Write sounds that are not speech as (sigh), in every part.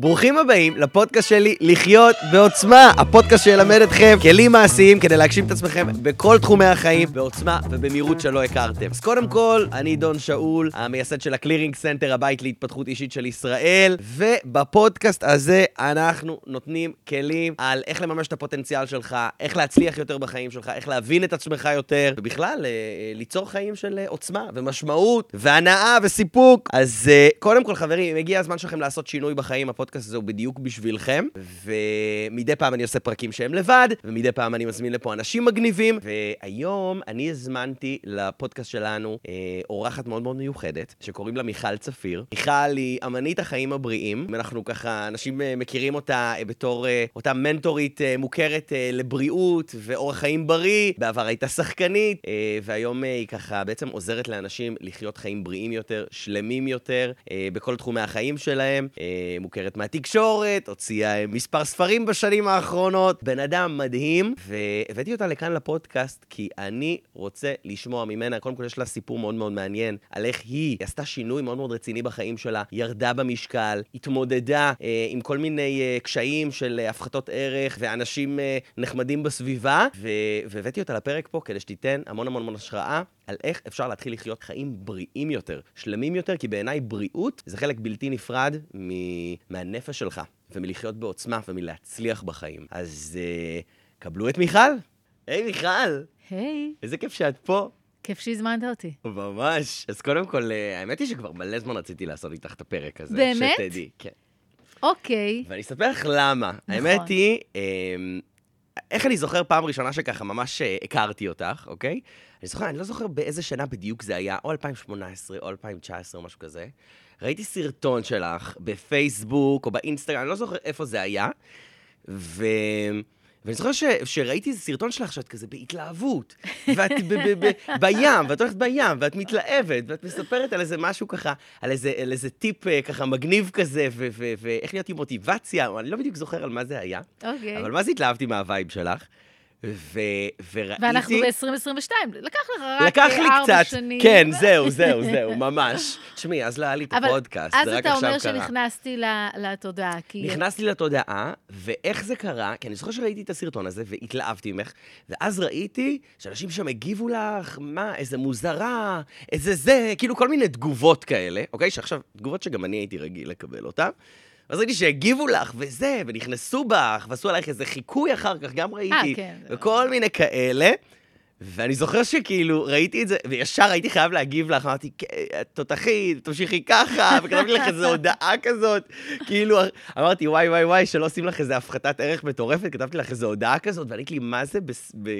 ברוכים הבאים לפודקאסט שלי לחיות בעוצמה, הפודקאסט שילמד אתכם כלים מעשיים כדי להגשים את עצמכם בכל תחומי החיים בעוצמה ובמהירות שלא הכרתם. אז קודם כל, אני דון שאול, המייסד של ה Clearing Center, הבית להתפתחות אישית של ישראל, ובפודקאסט הזה אנחנו נותנים כלים על איך לממש את הפוטנציאל שלך, איך להצליח יותר בחיים שלך, איך להבין את עצמך יותר, ובכלל, אה, אה, ליצור חיים של אה, עוצמה ומשמעות והנאה וסיפוק. אז קודם כל, חברים, הגיע הזמן שלכם לעשות שינוי בחיים. הפודקאסט הזה הוא בדיוק בשבילכם, ומדי פעם אני עושה פרקים שהם לבד, ומדי פעם אני מזמין לפה אנשים מגניבים, והיום אני הזמנתי לפודקאסט שלנו אה, אורחת מאוד מאוד מיוחדת, שקוראים לה מיכל צפיר. מיכל היא אמנית החיים הבריאים, אנחנו ככה, אנשים אה, מכירים אותה אה, בתור אה, אותה מנטורית אה, מוכרת אה, לבריאות ואורח חיים בריא, בעבר הייתה שחקנית, אה, והיום אה, היא ככה בעצם עוזרת לאנשים לחיות חיים בריאים יותר, שלמים יותר, אה, בכל תחומי החיים שלהם. אה, מוכרת מהתקשורת, הוציאה אה, מספר ספרים בשנים האחרונות. בן אדם מדהים, והבאתי אותה לכאן לפודקאסט, כי אני רוצה לשמוע ממנה, קודם כל יש לה סיפור מאוד מאוד מעניין, על איך היא עשתה שינוי מאוד מאוד רציני בחיים שלה, ירדה במשקל, התמודדה אה, עם כל מיני אה, קשיים של אה, הפחתות ערך ואנשים אה, נחמדים בסביבה, והבאתי אותה לפרק פה כדי שתיתן המון המון המון השראה. על איך אפשר להתחיל לחיות חיים בריאים יותר, שלמים יותר, כי בעיניי בריאות זה חלק בלתי נפרד מ- מהנפש שלך, ומלחיות בעוצמה ומלהצליח בחיים. אז uh, קבלו את מיכל. היי, מיכל! היי, איזה כיף שאת פה. כיף שהזמנת אותי. ממש. אז קודם כל, אה, האמת היא שכבר מלא זמן רציתי לעשות איתך את הפרק הזה. באמת? שתדעי, כן. אוקיי, ואני אספר לך למה. נכון. האמת היא, אמ, איך אני זוכר פעם ראשונה שככה ממש אה, הכרתי אותך, אוקיי? אני זוכר, אני לא זוכר באיזה שנה בדיוק זה היה, או 2018 או 2019 או משהו כזה. ראיתי סרטון שלך בפייסבוק או באינסטגרם, אני לא זוכר איפה זה היה. ו... ואני זוכר ש... שראיתי איזה סרטון שלך שאת כזה בהתלהבות, ואת ב- ב- ב- בים, ואת הולכת בים, ואת מתלהבת, ואת מספרת על איזה משהו ככה, על איזה, על איזה טיפ אה, ככה מגניב כזה, ו- ו- ואיך להיות עם מוטיבציה, אני לא בדיוק זוכר על מה זה היה, אוקיי. אבל מה זה התלהבתי מהווייב שלך? ו... וראיתי... ואנחנו ב-2022, לקח לך רק לקח לי אה, ארבע קצת, שנים. כן, זהו, זהו, זהו, ממש. תשמעי, אז לא היה לי את הפודקאסט, אז זה רק אתה עכשיו אומר קרה. שנכנסתי ל- לתודעה, כי... נכנסתי לתודעה, ואיך זה קרה? כי אני זוכר שראיתי את הסרטון הזה והתלהבתי ממך, ואז ראיתי שאנשים שם הגיבו לך, מה, איזה מוזרה, איזה זה, כאילו כל מיני תגובות כאלה, אוקיי? שעכשיו, תגובות שגם אני הייתי רגיל לקבל אותן. ואז ראיתי שהגיבו לך, וזה, ונכנסו בך, ועשו עלייך איזה חיקוי אחר כך, גם ראיתי, כן. וכל מיני כאלה. ואני זוכר שכאילו ראיתי את זה, וישר הייתי חייב להגיב לך, אמרתי, "כן, תותחית, תמשיכי ככה, (laughs) וכתבתי לך איזו הודעה כזאת, כאילו, אמרתי, וואי, וואי, וואי, שלא עושים לך איזה הפחתת ערך מטורפת, כתבתי לך איזו הודעה כזאת, וענית לי, מה זה,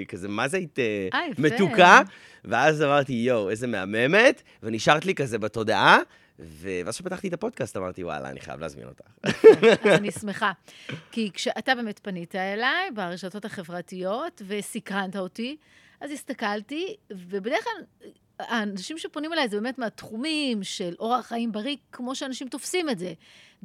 כזה, מה זה היית אה, אה. מתוקה? ואז אמרתי, יואו, איזה מהממת, ונשארת לי כזה בתודעה, ואז כשפתחתי את הפודקאסט, אמרתי, וואלה, אני חייב להזמין אותך. אני שמחה. כי כשאתה באמת פנית אליי ברשתות החברתיות וסקרנת אותי, אז הסתכלתי, ובדרך כלל האנשים שפונים אליי זה באמת מהתחומים של אורח חיים בריא, כמו שאנשים תופסים את זה.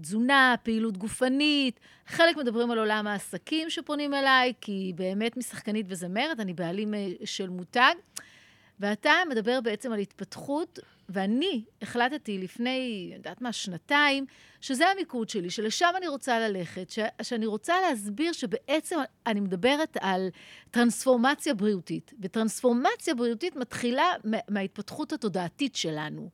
תזונה, פעילות גופנית, חלק מדברים על עולם העסקים שפונים אליי, כי באמת משחקנית וזמרת, אני בעלים אה, של מותג. ואתה מדבר בעצם על התפתחות, ואני החלטתי לפני, יודעת מה, שנתיים, שזה המיקוד שלי, שלשם אני רוצה ללכת, ש, שאני רוצה להסביר שבעצם אני מדברת על טרנספורמציה בריאותית, וטרנספורמציה בריאותית מתחילה מה- מההתפתחות התודעתית שלנו.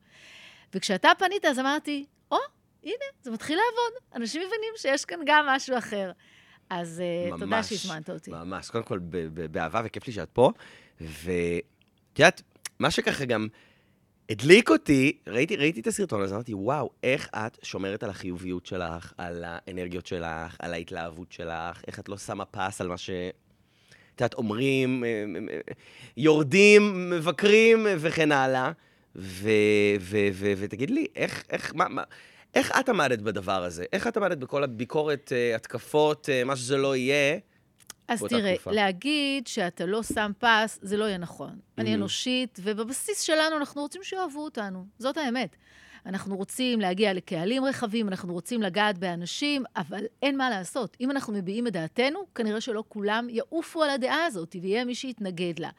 וכשאתה פנית, אז אמרתי, או, הנה, זה מתחיל לעבוד. אנשים מבינים שיש כאן גם משהו אחר. אז תודה ממש, שהזמנת אותי. ממש, קודם כל, באהבה וכיף לי שאת פה. ואת יודעת, מה שככה גם הדליק אותי, ראיתי, ראיתי את הסרטון הזה, אמרתי, וואו, איך את שומרת על החיוביות שלך, על האנרגיות שלך, על ההתלהבות שלך, איך את לא שמה פס על מה ש... את יודעת, אומרים, אה, אה, אה, יורדים, מבקרים וכן הלאה. ותגיד לי, איך, איך, מה, מה, איך את עמדת בדבר הזה? איך את עמדת בכל הביקורת, התקפות, מה שזה לא יהיה? אז תראה, תקופה. להגיד שאתה לא שם פס, זה לא יהיה נכון. אני Mhm. אנושית, ובבסיס שלנו אנחנו רוצים שיאהבו אותנו. זאת האמת. אנחנו רוצים להגיע לקהלים רחבים, אנחנו רוצים לגעת באנשים, אבל אין מה לעשות. אם אנחנו מביעים את דעתנו, כנראה שלא כולם יעופו על הדעה הזאת, ויהיה מי שיתנגד לה.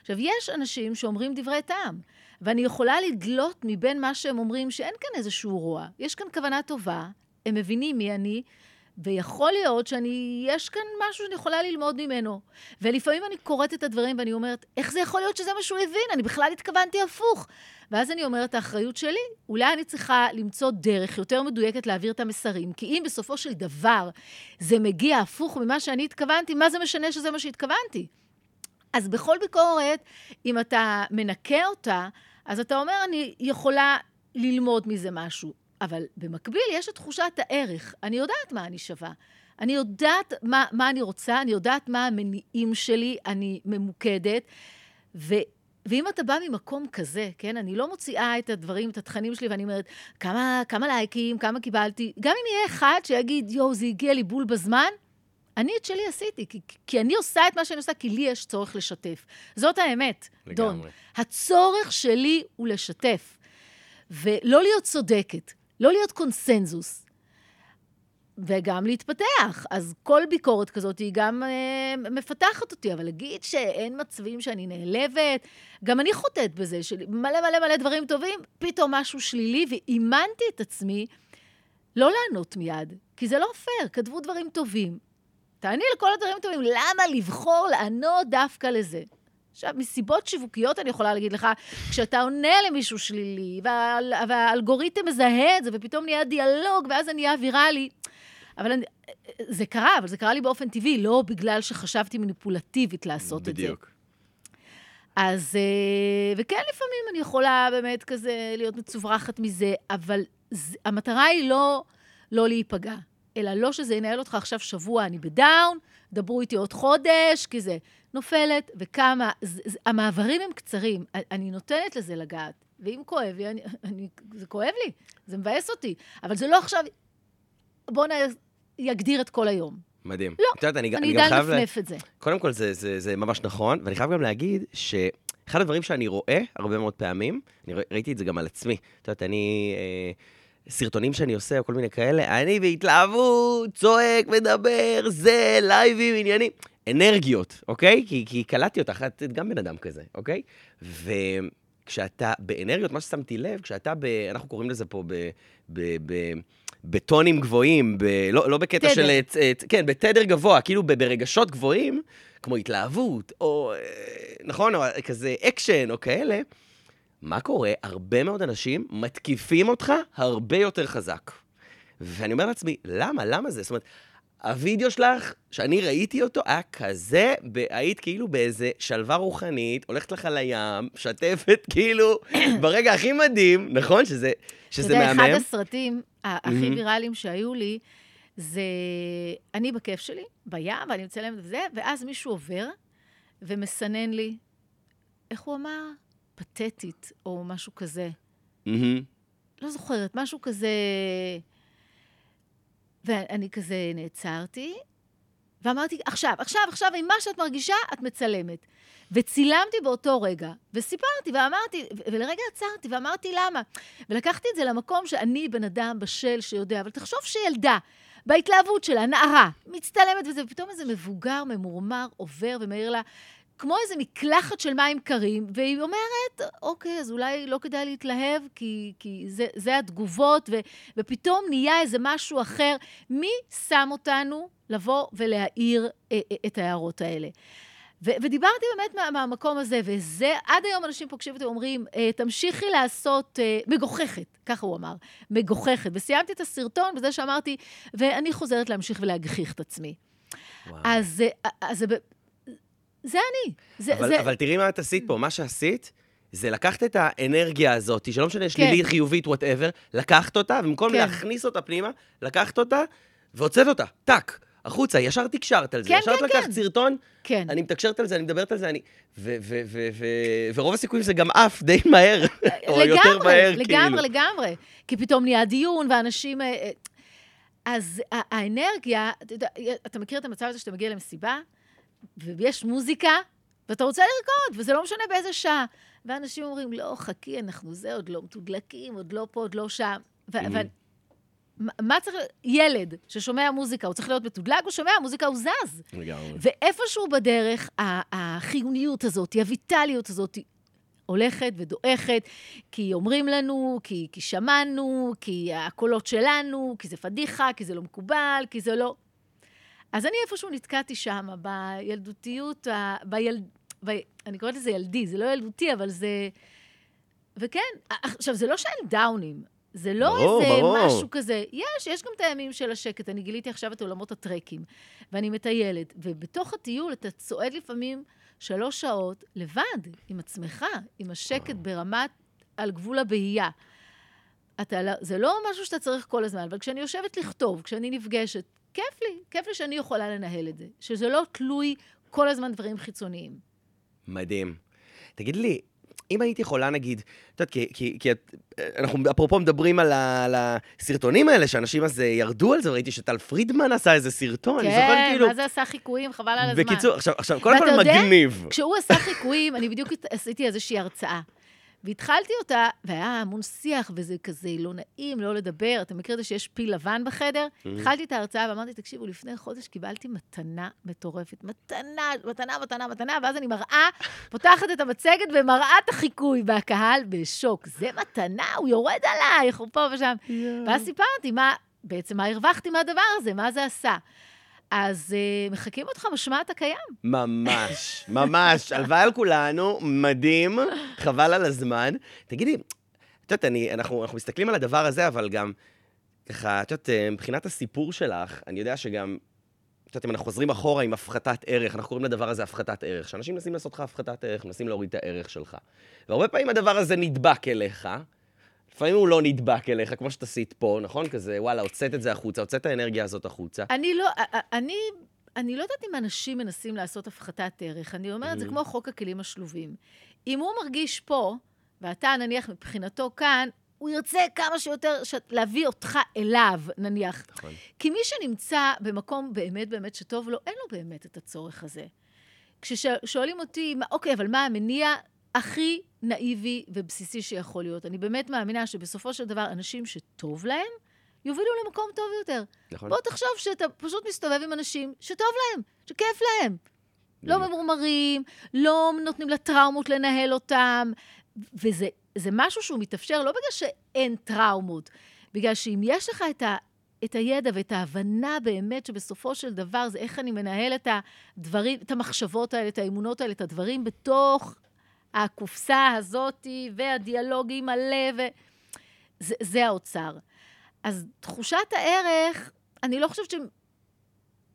עכשיו, יש אנשים שאומרים דברי טעם, ואני יכולה לדלות מבין מה שהם אומרים שאין כאן איזשהו רוע. יש כאן כוונה טובה, הם מבינים מי אני, ויכול להיות שאני, יש כאן משהו שאני יכולה ללמוד ממנו. ולפעמים אני קוראת את הדברים ואני אומרת, איך זה יכול להיות שזה מה שהוא הבין? אני בכלל התכוונתי הפוך. ואז אני אומרת, האחריות שלי, אולי אני צריכה למצוא דרך יותר מדויקת להעביר את המסרים, כי אם בסופו של דבר זה מגיע הפוך ממה שאני התכוונתי, מה זה משנה שזה מה שהתכוונתי? אז בכל ביקורת, אם אתה מנקה אותה, אז אתה אומר, אני יכולה ללמוד מזה משהו. אבל במקביל יש את תחושת הערך. אני יודעת מה אני שווה. אני יודעת מה, מה אני רוצה, אני יודעת מה המניעים שלי, אני ממוקדת. ו, ואם אתה בא ממקום כזה, כן, אני לא מוציאה את הדברים, את התכנים שלי, ואני אומרת, כמה, כמה לייקים, כמה קיבלתי, גם אם יהיה אחד שיגיד, יואו, זה הגיע לי בול בזמן, אני את שלי עשיתי, כי, כי אני עושה את מה שאני עושה, כי לי יש צורך לשתף. זאת האמת, לגמרי. דון. הצורך שלי הוא לשתף. ולא להיות צודקת, לא להיות קונסנזוס, וגם להתפתח. אז כל ביקורת כזאת היא גם אה, מפתחת אותי, אבל להגיד שאין מצבים שאני נעלבת, גם אני חוטאת בזה, שמלא מלא מלא דברים טובים, פתאום משהו שלילי, ואימנתי את עצמי לא לענות מיד, כי זה לא פייר, כתבו דברים טובים. תעני לכל הדברים טובים, למה לבחור לענות דווקא לזה? עכשיו, מסיבות שיווקיות אני יכולה להגיד לך, כשאתה עונה למישהו שלילי, והאל, והאלגוריתם מזהה את זה, ופתאום נהיה דיאלוג, ואז זה נהיה ויראלי. אבל אני, זה קרה, אבל זה קרה לי באופן טבעי, לא בגלל שחשבתי מניפולטיבית לעשות בדיוק. את זה. בדיוק. אז, אה, וכן, לפעמים אני יכולה באמת כזה להיות מצוברחת מזה, אבל זה, המטרה היא לא, לא להיפגע, אלא לא שזה ינהל אותך עכשיו שבוע, אני בדאון, דברו איתי עוד חודש, כי זה נופלת, וכמה, זה, זה, המעברים הם קצרים, אני נותנת לזה לגעת. ואם כואב לי, אני, (laughs) אני, זה כואב לי, זה מבאס אותי, אבל זה לא עכשיו, בואו יגדיר את כל היום. מדהים. לא, יודעת, אני, אני אדע לנפנף את זה. קודם כל, זה, זה, זה ממש נכון, ואני חייב גם להגיד שאחד הדברים שאני רואה הרבה מאוד פעמים, אני ראיתי את זה גם על עצמי. את יודעת, אני... אה, סרטונים שאני עושה, או כל מיני כאלה, אני בהתלהבות, צועק, מדבר, זה, לייבים, עניינים. אנרגיות, אוקיי? כי, כי קלטתי אותך, את גם בן אדם כזה, אוקיי? וכשאתה באנרגיות, מה ששמתי לב, כשאתה ב... אנחנו קוראים לזה פה ב... ב, ב בטונים גבוהים, ב, לא, לא בקטע תדר. של... כן, בתדר גבוה, כאילו ברגשות גבוהים, כמו התלהבות, או... אה, נכון, או כזה אקשן, או כאלה. מה קורה? הרבה מאוד אנשים מתקיפים אותך הרבה יותר חזק. ואני אומר לעצמי, למה? למה זה? זאת אומרת, הווידאו שלך, שאני ראיתי אותו, היה כזה, היית כאילו באיזה שלווה רוחנית, הולכת לך לים, שתפת (laughs) כאילו, ברגע הכי מדהים, נכון? שזה, שזה מהמם. אתה יודע, אחד הסרטים הכי ויראליים שהיו לי, זה אני בכיף שלי, בים, ואני מצלמת וזה, ואז מישהו עובר ומסנן לי, איך הוא אמר? פתטית, או משהו כזה. לא זוכרת, משהו כזה... ואני כזה נעצרתי, ואמרתי, עכשיו, עכשיו, עכשיו, עם מה שאת מרגישה, את מצלמת. וצילמתי באותו רגע, וסיפרתי, ואמרתי, ולרגע עצרתי, ואמרתי למה. ולקחתי את זה למקום שאני בן אדם בשל שיודע, אבל תחשוב שילדה, בהתלהבות שלה, נערה, מצטלמת וזה, ופתאום איזה מבוגר ממורמר עובר ומעיר לה, כמו איזה מקלחת של מים קרים, והיא אומרת, אוקיי, אז אולי לא כדאי להתלהב, כי, כי זה, זה התגובות, ו, ופתאום נהיה איזה משהו אחר. מי שם אותנו לבוא ולהעיר אה, אה, את ההערות האלה? ו- ודיברתי באמת מה, מהמקום הזה, וזה, עד היום אנשים פוגשים אותי ואומרים, אה, תמשיכי לעשות מגוחכת, ככה הוא אמר, מגוחכת. וסיימתי את הסרטון בזה שאמרתי, ואני חוזרת להמשיך ולהגחיך את עצמי. וואו. אז, אה, אז זה אני. זה, אבל, זה... אבל תראי מה את עשית פה, מה שעשית... זה לקחת את האנרגיה הזאת, שלא משנה, שלילית, כן. חיובית, whatever, לקחת אותה, ובמקום כן. להכניס אותה פנימה, לקחת אותה והוצאת אותה, טאק, החוצה, ישר תקשרת על זה, כן, ישר כן, לקחת כן. סרטון, כן. אני מתקשרת על זה, אני מדברת על זה, אני... ו- ו- ו- ו- ורוב הסיכויים זה גם עף די מהר, (laughs) או לגמרי, יותר מהר, לגמרי, כאילו. לגמרי, לגמרי. כי פתאום נהיה דיון, ואנשים... אה, אה, אז האנרגיה, אתה מכיר את המצב הזה שאתה מגיע למסיבה, ויש מוזיקה, ואתה רוצה לרקוד, וזה לא משנה באיזה שעה. ואנשים אומרים, לא, חכי, אנחנו זה, עוד לא מתודלקים, עוד לא פה, עוד לא שם. ו- mm-hmm. מה צריך, ילד ששומע מוזיקה, הוא צריך להיות מתודלק, הוא שומע מוזיקה, הוא זז. לגמרי. ואיפשהו בדרך, החיוניות הזאת, הויטליות הזאת, הולכת ודועכת, כי אומרים לנו, כי, כי שמענו, כי הקולות שלנו, כי זה פדיחה, כי זה לא מקובל, כי זה לא... אז אני איפשהו נתקעתי שם, בילדותיות, ה... ביל... ב... אני קוראת לזה ילדי, זה לא ילדותי, אבל זה... וכן, עכשיו, זה לא שאין דאונים, זה לא ברור, איזה ברור. משהו כזה. יש, יש גם את הימים של השקט. אני גיליתי עכשיו את עולמות הטרקים, ואני מטיילת, ובתוך הטיול אתה צועד לפעמים שלוש שעות לבד, עם עצמך, עם השקט ברמת, על גבול הבהייה. אתה, לא- זה לא משהו שאתה צריך כל הזמן, אבל כשאני יושבת לכתוב, כשאני נפגשת, כיף לי, כיף לי שאני יכולה לנהל את זה. שזה לא תלוי כל הזמן דברים חיצוניים. מדהים. תגיד לי, אם היית יכולה, נגיד, את יודעת, כי, כי, כי את, אנחנו אפרופו מדברים על, ה, על הסרטונים האלה, שאנשים אז אה, ירדו על זה, ראיתי שטל פרידמן עשה איזה סרטון, אני זוכר כן, כאילו... מה זה עשה חיקויים? חבל על הזמן. בקיצור, עכשיו, עכשיו קודם ואתה כל יודע, מגניב. כשהוא עשה חיקויים, אני בדיוק עשיתי איזושהי הרצאה. והתחלתי אותה, והיה המון שיח, וזה כזה לא נעים, לא לדבר. אתה מכיר את זה שיש פיל לבן בחדר? התחלתי את ההרצאה ואמרתי, תקשיבו, לפני חודש קיבלתי מתנה מטורפת. מתנה, מתנה, מתנה, מתנה, ואז אני מראה, פותחת את המצגת ומראה את החיקוי, והקהל בשוק. זה מתנה, הוא יורד עלייך, הוא פה ושם. ואז סיפרתי מה, בעצם מה הרווחתי מהדבר הזה, מה זה עשה. אז uh, מחקים אותך משמע אתה קיים. ממש, ממש. הלוואי על כולנו, מדהים, חבל על הזמן. תגידי, את יודעת, אני- אנחנו אנחנו מסתכלים על הדבר הזה, אבל גם, ככה, את יודעת, אה, מבחינת הסיפור שלך, אני יודע שגם, את יודעת, אם אנחנו חוזרים אחורה עם הפחתת ערך, אנחנו קוראים לדבר הזה הפחתת ערך. שאנשים מנסים לעשות לך הפחתת ערך, מנסים להוריד את הערך שלך. והרבה פעמים הדבר הזה נדבק אליך. לפעמים הוא לא נדבק אליך, כמו שאת עשית פה, נכון? כזה, וואלה, הוצאת את זה החוצה, הוצאת את האנרגיה הזאת החוצה. אני לא, אני, אני לא יודעת אם אנשים מנסים לעשות הפחתת ערך. אני אומרת, זה Mhm. כמו חוק הכלים השלובים. אם הוא מרגיש פה, ואתה נניח מבחינתו כאן, הוא ירצה כמה שיותר ש... להביא אותך אליו, נניח. נכון. כי מי שנמצא במקום באמת באמת שטוב לו, אין לו באמת את הצורך הזה. כששואלים אותי, "מה- אוקיי, אבל מה המניע הכי נאיבי ובסיסי שיכול להיות? אני באמת מאמינה שבסופו של דבר, אנשים שטוב להם, יובילו למקום טוב יותר. נכון? בוא תחשוב שאתה פשוט מסתובב עם אנשים שטוב להם, שכיף להם. לא. ממורמרים, לא נותנים לטראומות לנהל אותם, וזה זה משהו שהוא מתאפשר לא בגלל שאין טראומות, בגלל שאם יש לך את, ה, את הידע ואת ההבנה באמת שבסופו של דבר זה איך אני מנהל את הדברים, את המחשבות האלה, את האמונות האלה, את הדברים בתוך הקופסה הזאת, והדיאלוג עם הלב, ו... זה, זה האוצר. אז תחושת הערך, אני לא חושבת ש...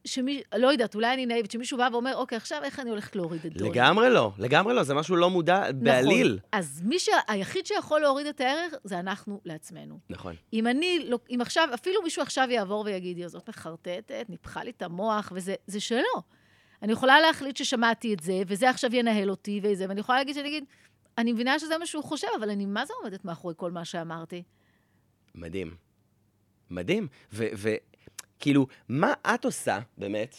שמי, לא יודעת, אולי אני נאיבית, שמישהו בא ואומר, אוקיי, עכשיו איך אני הולכת להוריד את דולי? לגמרי לא, לגמרי לא, זה משהו לא מודע בעליל. נכון. אז מי שה... היחיד שיכול להוריד את הערך, זה אנחנו לעצמנו. נכון. אם אני, לא, אם עכשיו, אפילו מישהו עכשיו יעבור ויגיד, "יא, זאת מחרטטת, ניפחה לי את המוח, וזה זה שלו. אני יכולה להחליט ששמעתי את זה, וזה עכשיו ינהל אותי וזה, ואני יכולה להגיד שאני אגיד, אני מבינה שזה מה שהוא חושב, אבל אני מה זה עומדת מאחורי כל מה שאמרתי? מדהים. מדהים. וכאילו, מה את עושה, באמת,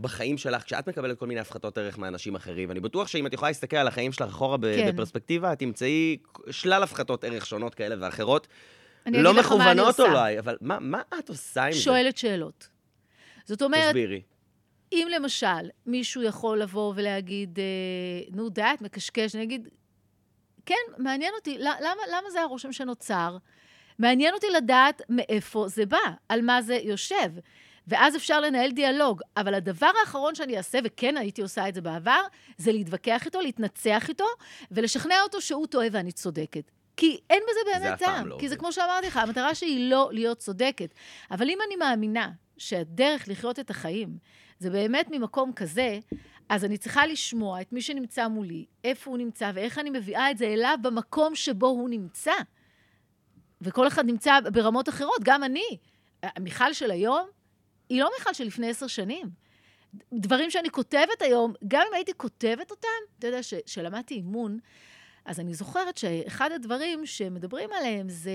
בחיים שלך, כשאת מקבלת כל מיני הפחתות ערך מאנשים אחרים? ואני בטוח שאם את יכולה להסתכל על החיים שלך אחורה ב- כן. בפרספקטיבה, את תמצאי שלל הפחתות ערך שונות כאלה ואחרות. לא מכוונות. אולי, אבל מה, מה את עושה עם שואלת שאלות. זאת זה? אומרת, תסבירי. אם למשל מישהו יכול לבוא ולהגיד, אה, נו, די, את מקשקש, אני אגיד, כן, מעניין אותי, למה, למה זה הרושם שנוצר? מעניין אותי לדעת מאיפה זה בא, על מה זה יושב. ואז אפשר לנהל דיאלוג. אבל הדבר האחרון שאני אעשה, וכן הייתי עושה את זה בעבר, זה להתווכח איתו, להתנצח איתו, ולשכנע אותו שהוא טועה ואני צודקת. כי אין בזה זה באמת טעם. לא כי זה. כמו שאמרתי לך, המטרה שלי היא לא להיות צודקת. אבל אם אני מאמינה שהדרך לחיות את החיים זה באמת ממקום כזה, אז אני צריכה לשמוע את מי שנמצא מולי, איפה הוא נמצא ואיך אני מביאה את זה אליו במקום שבו הוא נמצא. וכל אחד נמצא ברמות אחרות, גם אני. מיכל של היום היא לא מיכל של לפני עשר שנים. דברים שאני כותבת היום, גם אם הייתי כותבת אותם, אתה יודע, ש- שלמדתי אימון, אז אני זוכרת שאחד הדברים שמדברים עליהם זה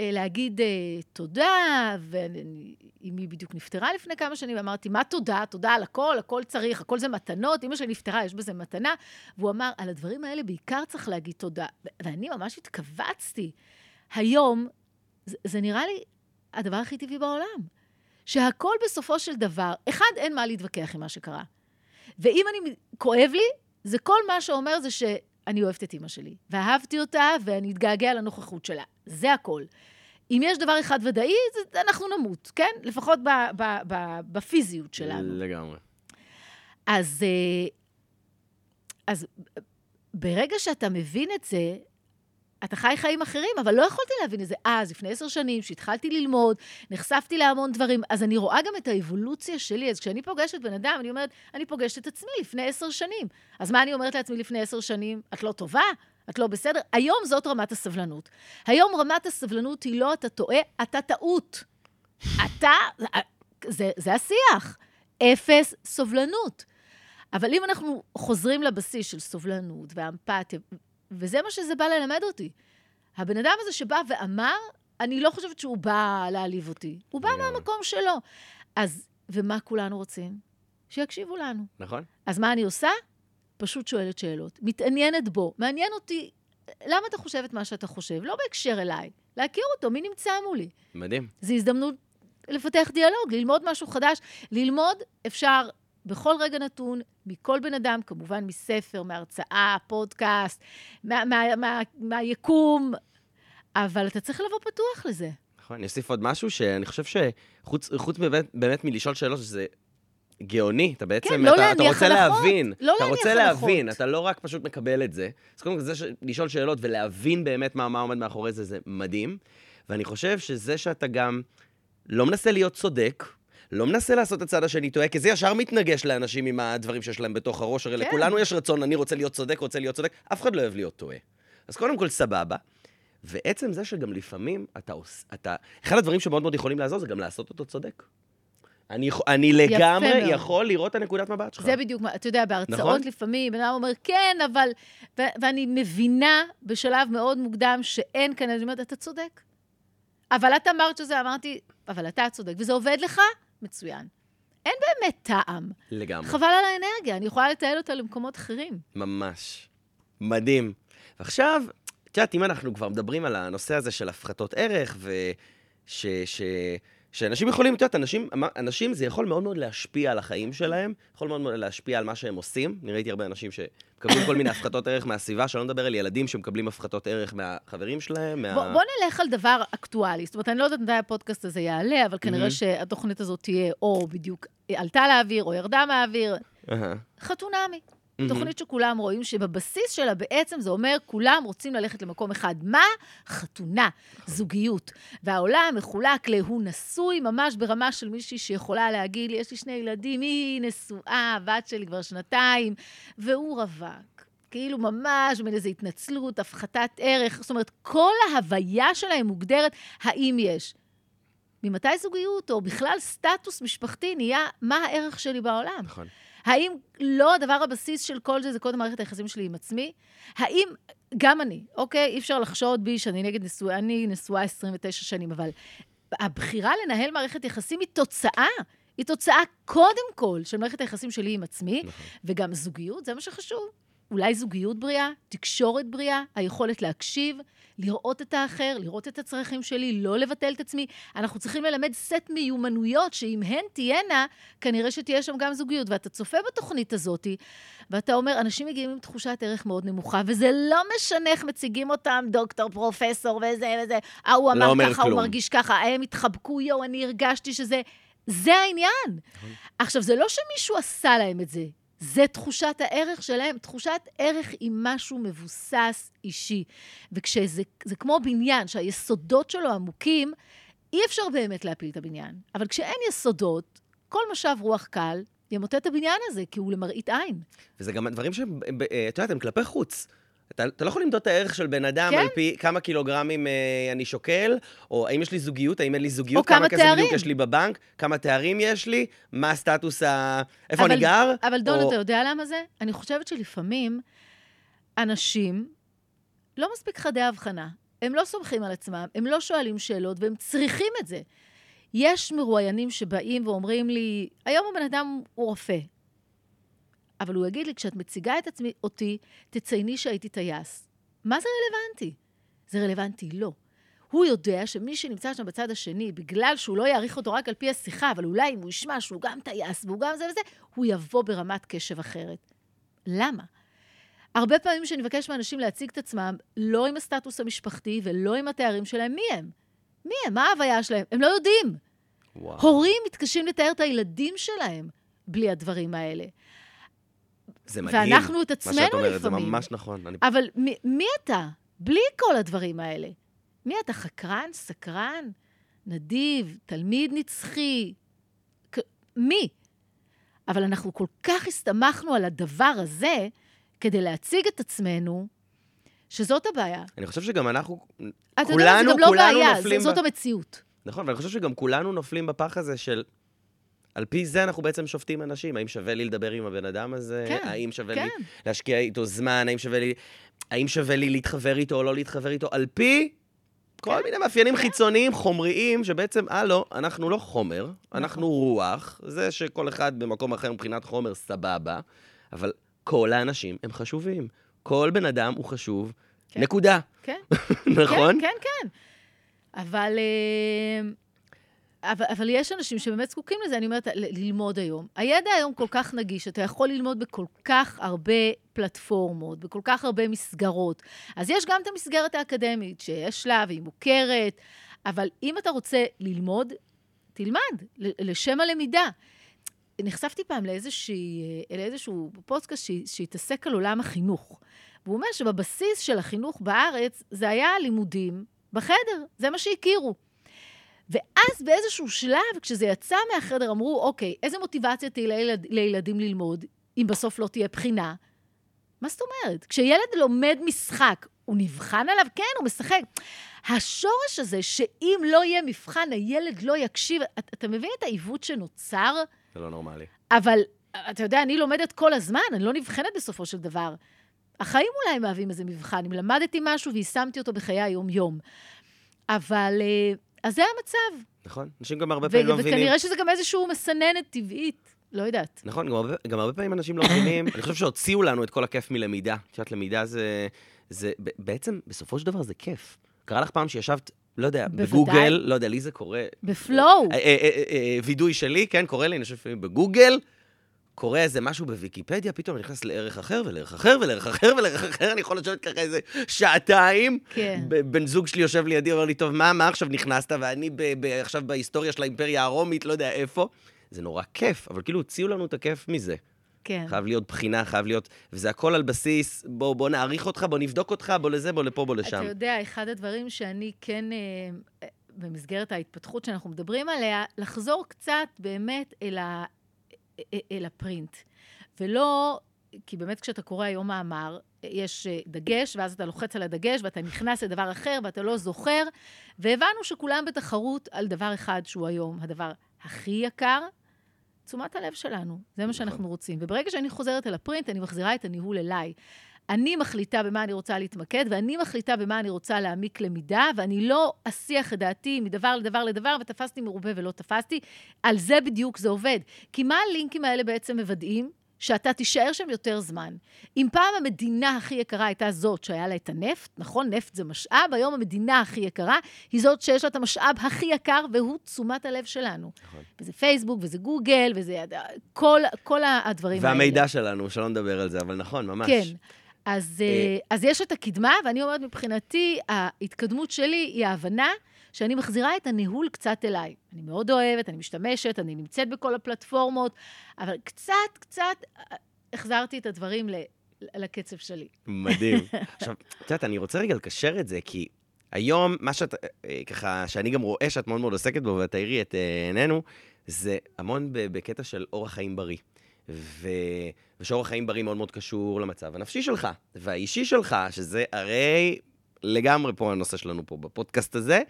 להגיד אה, תודה, ואמי בדיוק נפטרה לפני כמה שנים, ואמרתי, מה תודה? תודה על הכל, הכל צריך, הכל זה מתנות, אמא שלי נפטרה, יש בזה מתנה. והוא אמר, על הדברים האלה בעיקר צריך להגיד תודה. ואני ממש התכווצתי. היום, זה, זה נראה לי הדבר הכי טבעי בעולם. שהכל בסופו של דבר, אחד, אין מה להתווכח עם מה שקרה. ואם אני, כואב לי, זה כל מה שאומר זה אני אוהבת את אימא שלי, ואהבתי אותה, ואני אתגעגע לנוכחות שלה. זה הכל. אם יש דבר אחד ודאי, אנחנו נמות, כן? לפחות ב, ב, ב, בפיזיות שלנו. לגמרי. אז, אה, אז ברגע שאתה מבין את זה, אתה חי חיים אחרים, אבל לא יכולתי להבין את זה אז, לפני עשר שנים, שהתחלתי ללמוד, נחשפתי להמון דברים, אז אני רואה גם את האבולוציה שלי. אז כשאני פוגשת בן אדם, אני אומרת, אני פוגשת את עצמי לפני עשר שנים. אז מה אני אומרת לעצמי לפני עשר שנים? את לא טובה? את לא בסדר? היום זאת רמת הסבלנות. היום רמת הסבלנות היא לא אתה טועה, אתה טעות. אתה, זה, זה השיח. אפס סובלנות. אבל אם אנחנו חוזרים לבסיס של סובלנות ואמפתיה, וזה מה שזה בא ללמד אותי. הבן אדם הזה שבא ואמר, אני לא חושבת שהוא בא להעליב אותי. הוא בא מהמקום שלו. אז, ומה כולנו רוצים? שיקשיבו לנו. נכון. אז מה אני עושה? פשוט שואלת שאלות. מתעניינת בו. מעניין אותי, למה אתה חושב את מה שאתה חושב? לא בהקשר אליי. להכיר אותו, מי נמצא מולי. מדהים. זו הזדמנות לפתח דיאלוג, ללמוד משהו חדש. ללמוד אפשר בכל רגע נתון, מכל בן אדם, כמובן מספר, מהרצאה, פודקאסט, מה, מה, מה, מהיקום, אבל אתה צריך לבוא פתוח לזה. נכון, אני אוסיף עוד משהו שאני חושב שחוץ באמת, באמת מלשאול שאלות, שזה גאוני, אתה בעצם, כן, לא אתה, אתה רוצה הנחות. להבין, לא אתה רוצה הנחות. להבין, אתה לא רק פשוט מקבל את זה. אז קודם כל, זה ש... לשאול שאלות ולהבין באמת מה, מה עומד מאחורי זה, זה מדהים. ואני חושב שזה שאתה גם לא מנסה להיות צודק, לא מנסה לעשות את הצד השני טועה, כי זה ישר מתנגש לאנשים עם הדברים שיש להם בתוך הראש, הרי כן. לכולנו יש רצון, אני רוצה להיות צודק, רוצה להיות צודק, אף אחד לא אוהב להיות טועה. אז קודם כל, סבבה. ועצם זה שגם לפעמים אתה עושה, אתה, אחד הדברים שמאוד מאוד יכולים לעזור זה גם לעשות אותו צודק. אני, אני לגמרי מאוד. יכול לראות את הנקודת מבט שלך. זה בדיוק, מה- אתה יודע, בהרצאות נכון. לפעמים, בן אדם אומר, כן, אבל... ו- ואני מבינה בשלב מאוד מוקדם שאין כאן, אני אומרת, אתה צודק. אבל את אמרת שזה, אמרתי, אבל אתה צודק, וזה עובד לך? מצוין. אין באמת טעם. לגמרי. חבל על האנרגיה, אני יכולה לתעל אותה למקומות אחרים. ממש. מדהים. ועכשיו, את יודעת, אם אנחנו כבר מדברים על הנושא הזה של הפחתות ערך, וש... ש... שאנשים יכולים, את יודעת, אנשים, אנשים זה יכול מאוד מאוד להשפיע על החיים שלהם, יכול מאוד מאוד להשפיע על מה שהם עושים. אני ראיתי הרבה אנשים שמקבלים כל מיני הפחתות ערך מהסביבה, שלא נדבר על ילדים שמקבלים הפחתות ערך מהחברים שלהם, מה... בוא, בוא נלך על דבר אקטואלי. זאת אומרת, אני לא יודעת מתי הפודקאסט הזה יעלה, אבל כנראה מהמם. שהתוכנית הזאת תהיה או בדיוק עלתה לאוויר או ירדה מהאוויר. חתונמי. מהמם. תוכנית שכולם רואים שבבסיס שלה בעצם זה אומר, כולם רוצים ללכת למקום אחד. מה? חתונה, זוגיות. והעולם מחולק להוא נשוי, ממש ברמה של מישהי שיכולה להגיד לי, יש לי שני ילדים, היא נשואה, הבת שלי כבר שנתיים, והוא רווק. כאילו ממש בין איזו התנצלות, הפחתת ערך. זאת אומרת, כל ההוויה שלהם מוגדרת האם יש. ממתי זוגיות, או בכלל סטטוס משפחתי, נהיה מה הערך שלי בעולם? נכון. האם לא הדבר הבסיס של כל זה, זה קודם מערכת היחסים שלי עם עצמי? האם, גם אני, אוקיי? אי אפשר לחשוד בי שאני נגד נשואה, אני נשואה 29 שנים, אבל הבחירה לנהל מערכת יחסים היא תוצאה. היא תוצאה קודם כל של מערכת היחסים שלי עם עצמי, נכון. וגם זוגיות, זה מה שחשוב. אולי זוגיות בריאה, תקשורת בריאה, היכולת להקשיב, לראות את האחר, לראות את הצרכים שלי, לא לבטל את עצמי. אנחנו צריכים ללמד סט מיומנויות, שאם הן תהיינה, כנראה שתהיה שם גם זוגיות. ואתה צופה בתוכנית הזאת, ואתה אומר, אנשים מגיעים עם תחושת ערך מאוד נמוכה, וזה לא משנה איך מציגים אותם, דוקטור, פרופסור וזה וזה. אה, הוא לא אמר אומר ככה, הוא כלום. מרגיש ככה, הם התחבקו, יואו, אני הרגשתי שזה... זה העניין. עכשיו, זה לא שמישהו עשה להם את זה, זה תחושת הערך שלהם. תחושת ערך היא משהו מבוסס אישי. וכשזה זה כמו בניין, שהיסודות שלו עמוקים, אי אפשר באמת להפיל את הבניין. אבל כשאין יסודות, כל משב רוח קל ימוטט את הבניין הזה, כי הוא למראית עין. וזה גם דברים שהם, אה, את יודעת, הם כלפי חוץ. אתה, אתה לא יכול למדוד את הערך של בן אדם כן. על פי כמה קילוגרמים אה, אני שוקל, או האם יש לי זוגיות, האם אין לי זוגיות, או כמה כסף בדיוק. יש לי בבנק, כמה תארים יש לי, מה הסטטוס ה... איפה אבל- אני גר. אבל דון, או... אתה יודע למה זה? אני חושבת שלפעמים אנשים לא מספיק חדי הבחנה. הם לא סומכים על עצמם, הם לא שואלים שאלות, והם צריכים את זה. יש מרואיינים שבאים ואומרים לי, היום הבן אדם הוא רופא. אבל הוא יגיד לי, כשאת מציגה את עצמי, אותי, תצייני שהייתי טייס. מה זה רלוונטי? זה רלוונטי לא. הוא יודע שמי שנמצא שם בצד השני, בגלל שהוא לא יעריך אותו רק על פי השיחה, אבל אולי אם הוא ישמע שהוא גם טייס והוא גם זה וזה, הוא יבוא ברמת קשב אחרת. למה? הרבה פעמים כשאני מבקש מאנשים להציג את עצמם, לא עם הסטטוס המשפחתי ולא עם התארים שלהם, מי הם? מי הם? מה ההוויה שלהם? הם לא יודעים. וואו. הורים מתקשים לתאר את הילדים שלהם בלי הדברים האלה. זה מדהים. ואנחנו את מה עצמנו שאת אומרת, זה לפעמים. ממש נכון. אני... אבל מי, מי אתה? בלי כל הדברים האלה. מי אתה? חקרן? סקרן? נדיב? תלמיד נצחי? כ- מי? אבל אנחנו כל כך הסתמכנו על הדבר הזה כדי להציג את עצמנו, שזאת הבעיה. אני חושב שגם אנחנו, אתה יודע, מה, זה כולנו, גם לא כולנו בעיה, נופלים זאת ב- המציאות. נכון, ואני חושב שגם כולנו נופלים בפח הזה של... על פי זה אנחנו בעצם שופטים אנשים. האם שווה לי לדבר עם הבן אדם הזה? כן, האם שווה כן. לי להשקיע איתו זמן? האם שווה לי... האם שווה לי להתחבר איתו או לא להתחבר איתו? על פי כל כן, מיני מאפיינים חיצוניים, חומריים, שבעצם, הלו, אנחנו לא חומר, נכון. אנחנו רוח. זה שכל אחד במקום אחר מבחינת חומר, סבבה. אבל כל האנשים הם חשובים. כל בן אדם הוא חשוב. כן. נקודה. כן. (laughs) נכון? כן, כן, כן. אבל, אה, אבל, אבל יש אנשים שבאמת זקוקים לזה, אני אומרת, ללמוד היום. הידע היום כל כך נגיש, אתה יכול ללמוד בכל כך הרבה פלטפורמות, בכל כך הרבה מסגרות. אז יש גם את המסגרת האקדמית, שיש לה והיא מוכרת, אבל אם אתה רוצה ללמוד, תלמד, לשם הלמידה. נחשפתי פעם אה, לאיזשהו פודקאסט שה- שהתעסק על עולם החינוך. והוא אומר שבבסיס של החינוך בארץ זה היה לימודים בחדר, זה מה שהכירו. ואז באיזשהו שלב, כשזה יצא מהחדר, אמרו, אוקיי, איזה מוטיבציה תהיה לילד, לילדים ללמוד, אם בסוף לא תהיה בחינה? מה זאת אומרת? כשילד לומד משחק, הוא נבחן עליו? כן, הוא משחק. השורש הזה, שאם לא יהיה מבחן, הילד לא יקשיב, אתה, אתה מבין את העיוות שנוצר? זה לא נורמלי. אבל, אתה יודע, אני לומדת כל הזמן, אני לא נבחנת בסופו של דבר. החיים אולי מהווים איזה מבחן, אם למדתי משהו ויישמתי אותו בחיי היום-יום. אבל, אה, אז זה המצב. נכון? אנשים גם הרבה פעמים לא מבינים. וכנראה שזה גם איזשהו מסננת טבעית, לא יודעת. נכון, גם הרבה, גם הרבה פעמים אנשים לא מבינים, אני חושב שהוציאו לנו את כל הכיף מלמידה. את יודעת, למידה זה, זה, בעצם, בסופו של דבר זה כיף. קרה לך פעם שישבת, לא יודע, בוודאי. בגוגל, לא יודע, לי זה קורה, בפלואו. אה, אה, אה, וידוי שלי, כן, קורה לי, אני חושב בגוגל, קורה איזה משהו בוויקיפדיה, פתאום אני נכנס לערך אחר ולערך אחר ולערך אחר ולערך אחר, אני יכול לשבת ככה איזה שעתיים. כן. בן זוג שלי יושב לידי, אומר לי, טוב, מה, מה עכשיו נכנסת? ואני ב- ב- עכשיו בהיסטוריה של האימפריה הרומית, לא יודע איפה. זה נורא כיף, אבל כאילו הוציאו לנו את הכיף מזה. כן. חייב להיות בחינה, חייב להיות... וזה הכל על בסיס, בוא, בוא נעריך אותך, בוא נבדוק אותך, בוא לזה, בוא לפה, בוא לשם. אתה יודע, אחד הדברים שאני כן, אה, אה, במסגרת ההתפתחות שאנחנו מדברים עליה, לחזור קצת באמת אל, ה, אל הפרינט. ולא, כי באמת כשאתה קורא היום מאמר, יש אה, דגש, ואז אתה לוחץ על הדגש, ואתה נכנס לדבר אחר, ואתה לא זוכר, והבנו שכולם בתחרות על דבר אחד שהוא היום הדבר הכי יקר, תשומת הלב שלנו. זה מה שאנחנו רוצים. וברגע שאני חוזרת אל הפרינט, אני מחזירה את הניהול אליי. אני מחליטה במה אני רוצה להתמקד, ואני מחליטה במה אני רוצה להעמיק למידה, ואני לא אסיח את דעתי מדבר לדבר לדבר, ותפסתי מרובה ולא תפסתי. על זה בדיוק זה עובד. כי מה הלינקים האלה בעצם מוודאים? שאתה תישאר שם יותר זמן. אם פעם המדינה הכי יקרה הייתה זאת שהיה לה את הנפט, נכון? נפט זה משאב, היום המדינה הכי יקרה היא זאת שיש לה את המשאב הכי יקר, והוא תשומת הלב שלנו. נכון. וזה פייסבוק, וזה גוגל, וזה כל, כל הדברים האלה. והמידע שלנו, שלא נדבר על זה, אבל נכון, ממש. כן. אז, אה, אז יש את הקדמה, ואני אומרת, מבחינתי, ההתקדמות שלי היא ההבנה שאני מחזירה את הניהול קצת אליי. אני מאוד אוהבת, אני משתמשת, אני נמצאת בכל הפלטפורמות, אבל קצת, קצת אה, החזרתי את הדברים ל- לקצב שלי. מדהים. (laughs) עכשיו, את יודעת, אני רוצה רגע לקשר את זה, כי היום, מה שאת, אה, ככה, שאני גם רואה שאת מאוד מאוד עוסקת בו, ואת תאירי את אה, עינינו, זה המון בקטע של אורח חיים בריא. ו... ושאורח חיים בריא מאוד מאוד קשור למצב הנפשי שלך, והאישי שלך, שזה הרי לגמרי פה הנושא שלנו פה בפודקאסט הזה.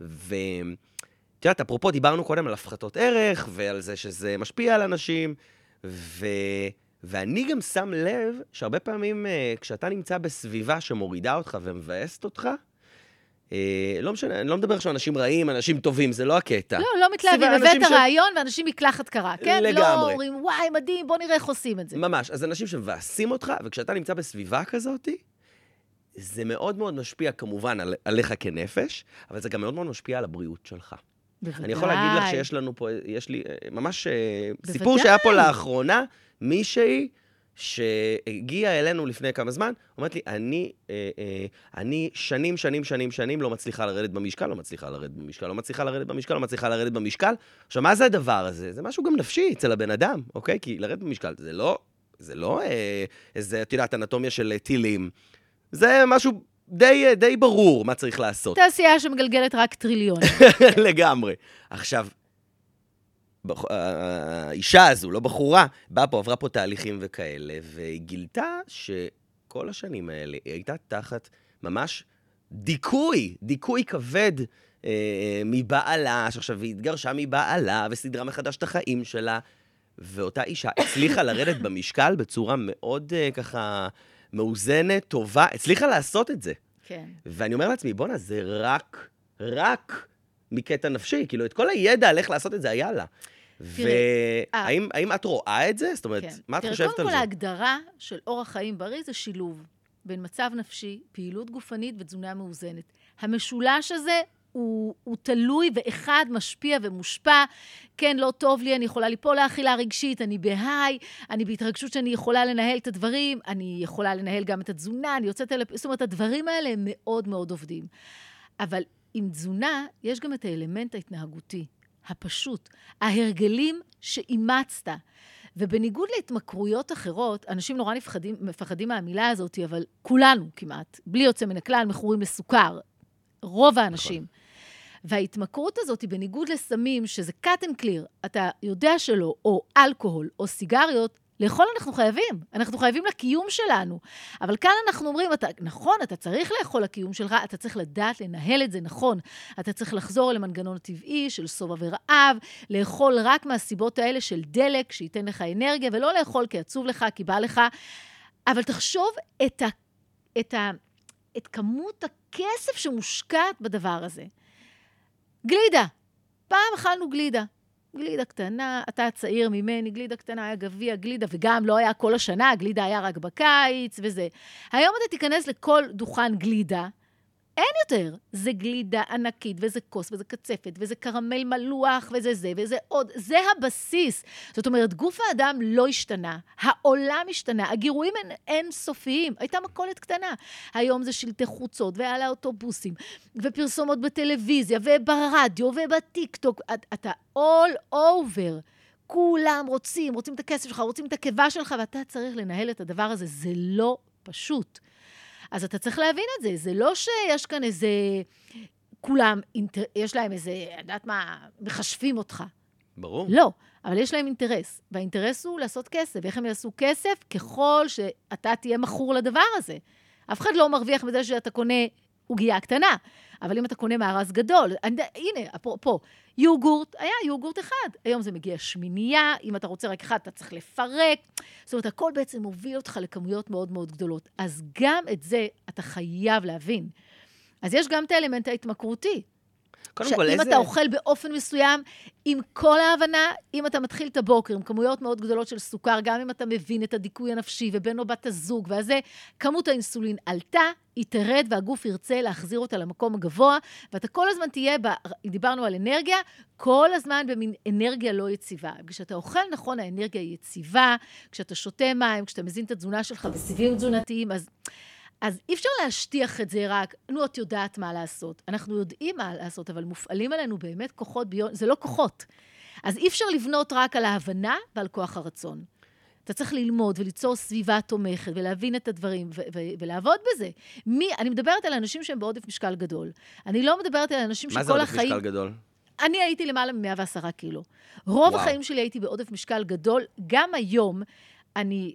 ואת יודעת, אפרופו, דיברנו קודם על הפחתות ערך, ועל זה שזה משפיע על אנשים, ו... ואני גם שם לב שהרבה פעמים אה, כשאתה נמצא בסביבה שמורידה אותך ומבאסת אותך, לא משנה, אני לא מדבר עכשיו על אנשים רעים, אנשים טובים, זה לא הקטע. לא, לא מתלהבים, הבאת ש- רעיון ואנשים מקלחת קרה, כן? לא לגמרי. אומרים, וואי, מדהים, בוא נראה איך עושים את זה. ממש. אז אנשים שמבאסים אותך, וכשאתה נמצא בסביבה כזאת, זה מאוד מאוד משפיע כמובן על, עליך כנפש, אבל זה גם מאוד מאוד משפיע על הבריאות שלך. בוודאי. אני יכול להגיד לך שיש לנו פה, יש לי אה, ממש אה, בוודאי. סיפור שהיה פה לאחרונה, מישהי שהגיעה אלינו לפני כמה זמן, אומרת לי, אני, אה, אה, אני שנים, שנים, שנים, שנים לא מצליחה לרדת במשקל, לא מצליחה לרדת במשקל, לא מצליחה לרדת במשקל, לא מצליחה לרדת במשקל. עכשיו, מה זה הדבר הזה? זה משהו גם נפשי אצל הבן אדם, אוקיי? כי לרדת במשקל זה לא, זה לא אה, איזה, את יודעת, אנטומיה של טילים. זה משהו די, די ברור מה צריך לעשות. תעשייה שמגלגלת רק טריליון. (laughs) לגמרי. עכשיו, בח... האישה הזו, לא בחורה, באה פה, עברה פה תהליכים וכאלה, והיא גילתה שכל השנים האלה היא הייתה תחת ממש דיכוי, דיכוי כבד אה, מבעלה, שעכשיו היא התגרשה מבעלה וסידרה מחדש את החיים שלה, ואותה אישה הצליחה לרדת (coughs) במשקל בצורה מאוד אה, ככה מאוזנת, טובה, הצליחה לעשות את זה. כן. ואני אומר לעצמי, בואנה, זה רק, רק מקטע נפשי. כאילו, את כל הידע על איך לעשות את זה היה לה. והאם אה. את רואה את זה? זאת אומרת, כן. מה את חושבת על זה? קודם כל, ההגדרה של אורח חיים בריא זה שילוב בין מצב נפשי, פעילות גופנית ותזונה מאוזנת. המשולש הזה הוא, הוא תלוי ואחד משפיע ומושפע. כן, לא טוב לי, אני יכולה ליפול לאכילה רגשית, אני בהיי, אני בהתרגשות שאני יכולה לנהל את הדברים, אני יכולה לנהל גם את התזונה, אני יוצאת אל... זאת אומרת, הדברים האלה הם מאוד מאוד עובדים. אבל עם תזונה, יש גם את האלמנט ההתנהגותי, הפשוט, ההרגלים שאימצת. ובניגוד להתמכרויות אחרות, אנשים נורא נפחדים, מפחדים מהמילה הזאת, אבל כולנו כמעט, בלי יוצא מן הכלל, מכורים לסוכר. רוב האנשים. נכון. וההתמכרות הזאת בניגוד לסמים, שזה cut and clear, אתה יודע שלא, או אלכוהול, או סיגריות, לאכול אנחנו חייבים, אנחנו חייבים לקיום שלנו. אבל כאן אנחנו אומרים, אתה, נכון, אתה צריך לאכול לקיום שלך, אתה צריך לדעת לנהל את זה נכון. אתה צריך לחזור למנגנון הטבעי של שובע ורעב, לאכול רק מהסיבות האלה של דלק, שייתן לך אנרגיה, ולא לאכול כי עצוב לך, כי בא לך. אבל תחשוב את, ה, את, ה, את כמות הכסף שמושקעת בדבר הזה. גלידה. פעם אכלנו גלידה. גלידה קטנה, אתה צעיר ממני, גלידה קטנה היה גביע, גלידה, וגם לא היה כל השנה, גלידה היה רק בקיץ וזה. היום אתה תיכנס לכל דוכן גלידה, אין יותר. זה גלידה ענקית, וזה כוס, וזה קצפת, וזה קרמל מלוח, וזה זה, וזה עוד. זה הבסיס. זאת אומרת, גוף האדם לא השתנה, העולם השתנה, הגירויים הם אינסופיים. הייתה מכולת קטנה. היום זה שלטי חוצות, ועל האוטובוסים, ופרסומות בטלוויזיה, וברדיו, ובטיקטוק. אתה all over. כולם רוצים, רוצים את הכסף שלך, רוצים את הקיבה שלך, ואתה צריך לנהל את הדבר הזה. זה לא פשוט. אז אתה צריך להבין את זה. זה לא שיש כאן איזה... כולם, יש להם איזה, יודעת מה, מחשבים אותך. ברור. לא, אבל יש להם אינטרס, והאינטרס הוא לעשות כסף. ואיך הם יעשו כסף? ככל שאתה תהיה מכור לדבר הזה. אף אחד לא מרוויח מזה שאתה קונה עוגייה קטנה. אבל אם אתה קונה מארז גדול, הנה, אפרופו, יוגורט, היה יוגורט אחד. היום זה מגיע שמינייה, אם אתה רוצה רק אחד, אתה צריך לפרק. זאת אומרת, הכל בעצם מוביל אותך לכמויות מאוד מאוד גדולות. אז גם את זה אתה חייב להבין. אז יש גם את האלמנט ההתמכרותי. קודם כל, איזה... שאם אתה אוכל באופן מסוים, עם כל ההבנה, אם אתה מתחיל את הבוקר עם כמויות מאוד גדולות של סוכר, גם אם אתה מבין את הדיכוי הנפשי ובן או בת הזוג והזה, כמות האינסולין עלתה, היא תרד והגוף ירצה להחזיר אותה למקום הגבוה, ואתה כל הזמן תהיה, ב... דיברנו על אנרגיה, כל הזמן במין אנרגיה לא יציבה. כשאתה אוכל נכון, האנרגיה היא יציבה, כשאתה שותה מים, כשאתה מזין את התזונה שלך בסיבים תזונתיים, אז... אז אי אפשר להשטיח את זה רק, נו, את יודעת מה לעשות. אנחנו יודעים מה לעשות, אבל מופעלים עלינו באמת כוחות ביון, זה לא כוחות. אז אי אפשר לבנות רק על ההבנה ועל כוח הרצון. אתה צריך ללמוד וליצור סביבה תומכת ולהבין את הדברים ו- ו- ולעבוד בזה. מי, אני מדברת על אנשים שהם בעודף משקל גדול. אני לא מדברת על אנשים שכל החיים... מה זה עודף משקל גדול? אני הייתי למעלה מ-110 קילו. רוב וואו. החיים שלי הייתי בעודף משקל גדול. גם היום, אני...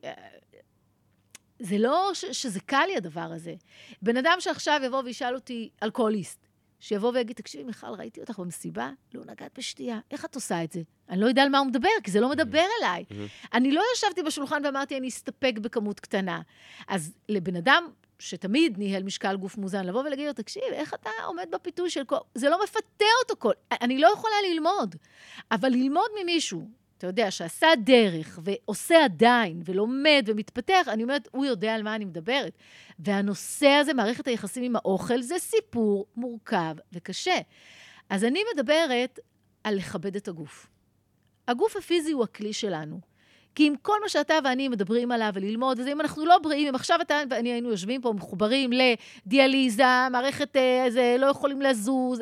זה לא ש, שזה קל לי הדבר הזה. בן אדם שעכשיו יבוא וישאל אותי, אלכוהוליסט, שיבוא ויגיד, תקשיבי, מיכל, ראיתי אותך במסיבה, לא נגעת בשתייה, איך את עושה את זה? אני לא יודע על מה הוא מדבר, כי זה לא מדבר mm-hmm. אליי. Mm-hmm. אני לא ישבתי בשולחן ואמרתי, אני אסתפק בכמות קטנה. אז לבן אדם שתמיד ניהל משקל גוף מוזן, לבוא ולהגיד לו, תקשיב, איך אתה עומד בפיתוי של כל... זה לא מפתה אותו כל... אני לא יכולה ללמוד. אבל ללמוד ממישהו אתה יודע, שעשה דרך ועושה עדיין ולומד ומתפתח, אני אומרת, הוא יודע על מה אני מדברת. והנושא הזה, מערכת היחסים עם האוכל, זה סיפור מורכב וקשה. אז אני מדברת על לכבד את הגוף. הגוף הפיזי הוא הכלי שלנו. כי אם כל מה שאתה ואני מדברים עליו וללמוד, וזה אם אנחנו לא בריאים, אם עכשיו אתה ואני היינו יושבים פה מחוברים לדיאליזה, מערכת איזה, לא יכולים לזוז,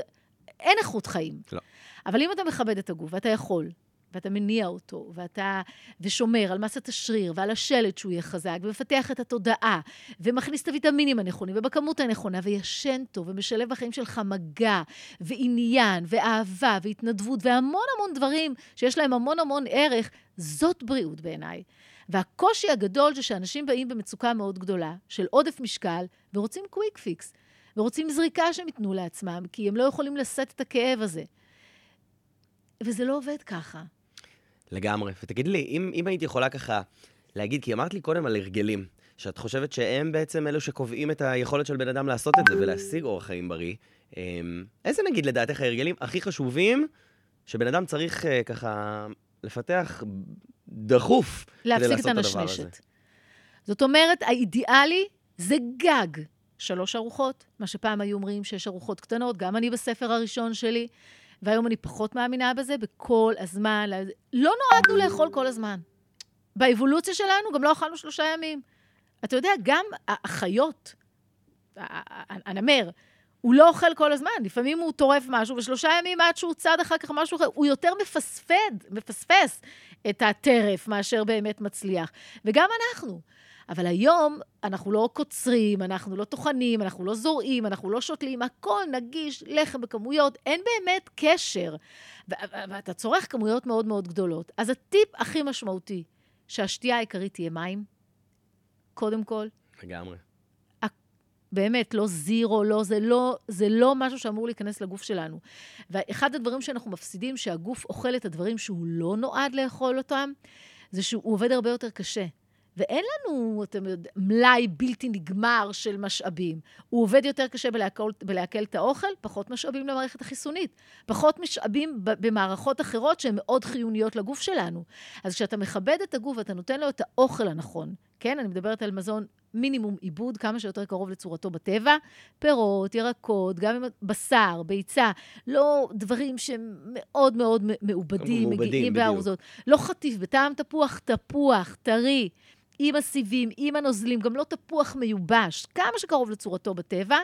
אין איכות חיים. לא. אבל אם אתה מכבד את הגוף, ואתה יכול, ואתה מניע אותו, ואתה, ושומר על מסת השריר ועל השלד שהוא יהיה חזק, ומפתח את התודעה, ומכניס את הוויטמינים הנכונים, ובכמות הנכונה, וישן טוב, ומשלב בחיים שלך מגע, ועניין, ואהבה, והתנדבות, והמון המון דברים שיש להם המון המון ערך, זאת בריאות בעיניי. והקושי הגדול זה שאנשים באים במצוקה מאוד גדולה, של עודף משקל, ורוצים קוויק פיקס, ורוצים זריקה שהם ייתנו לעצמם, כי הם לא יכולים לשאת את הכאב הזה. וזה לא עובד ככה. לגמרי. ותגידי לי, אם, אם היית יכולה ככה להגיד, כי אמרת לי קודם על הרגלים, שאת חושבת שהם בעצם אלו שקובעים את היכולת של בן אדם לעשות את זה ולהשיג אורח חיים בריא, אמ, איזה נגיד לדעתך ההרגלים הכי חשובים שבן אדם צריך uh, ככה לפתח דחוף כדי לעשות את הדבר הזה? זאת אומרת, האידיאלי זה גג. שלוש ארוחות, מה שפעם היו אומרים שש ארוחות קטנות, גם אני בספר הראשון שלי. והיום אני פחות מאמינה בזה, בכל הזמן. לא נועדנו לאכול כל הזמן. באבולוציה שלנו גם לא אכלנו שלושה ימים. אתה יודע, גם החיות, הנמר, הוא לא אוכל כל הזמן, לפעמים הוא טורף משהו, ושלושה ימים עד שהוא צד אחר כך משהו אחר, הוא יותר מפספד, מפספס את הטרף מאשר באמת מצליח. וגם אנחנו. אבל היום אנחנו לא קוצרים, אנחנו לא טוחנים, אנחנו לא זורעים, אנחנו לא שותלים, הכל נגיש, לחם בכמויות, אין באמת קשר. ואתה צורך כמויות מאוד מאוד גדולות. אז הטיפ הכי משמעותי, שהשתייה העיקרית תהיה מים, קודם כל. לגמרי. באמת, לא זירו, לא, זה לא, זה לא משהו שאמור להיכנס לגוף שלנו. ואחד הדברים שאנחנו מפסידים, שהגוף אוכל את הדברים שהוא לא נועד לאכול אותם, זה שהוא עובד הרבה יותר קשה. ואין לנו, אתם יודעים, מלאי בלתי נגמר של משאבים. הוא עובד יותר קשה בלעכל, בלעכל את האוכל, פחות משאבים למערכת החיסונית. פחות משאבים במערכות אחרות שהן מאוד חיוניות לגוף שלנו. אז כשאתה מכבד את הגוף ואתה נותן לו את האוכל הנכון, כן? אני מדברת על מזון מינימום עיבוד, כמה שיותר קרוב לצורתו בטבע, פירות, ירקות, גם עם בשר, ביצה, לא דברים שהם מאוד מאוד מעובדים, מגיעים בארוזות. לא חטיף, בטעם תפוח, תפוח, טרי. עם הסיבים, עם הנוזלים, גם לא תפוח מיובש, כמה שקרוב לצורתו בטבע,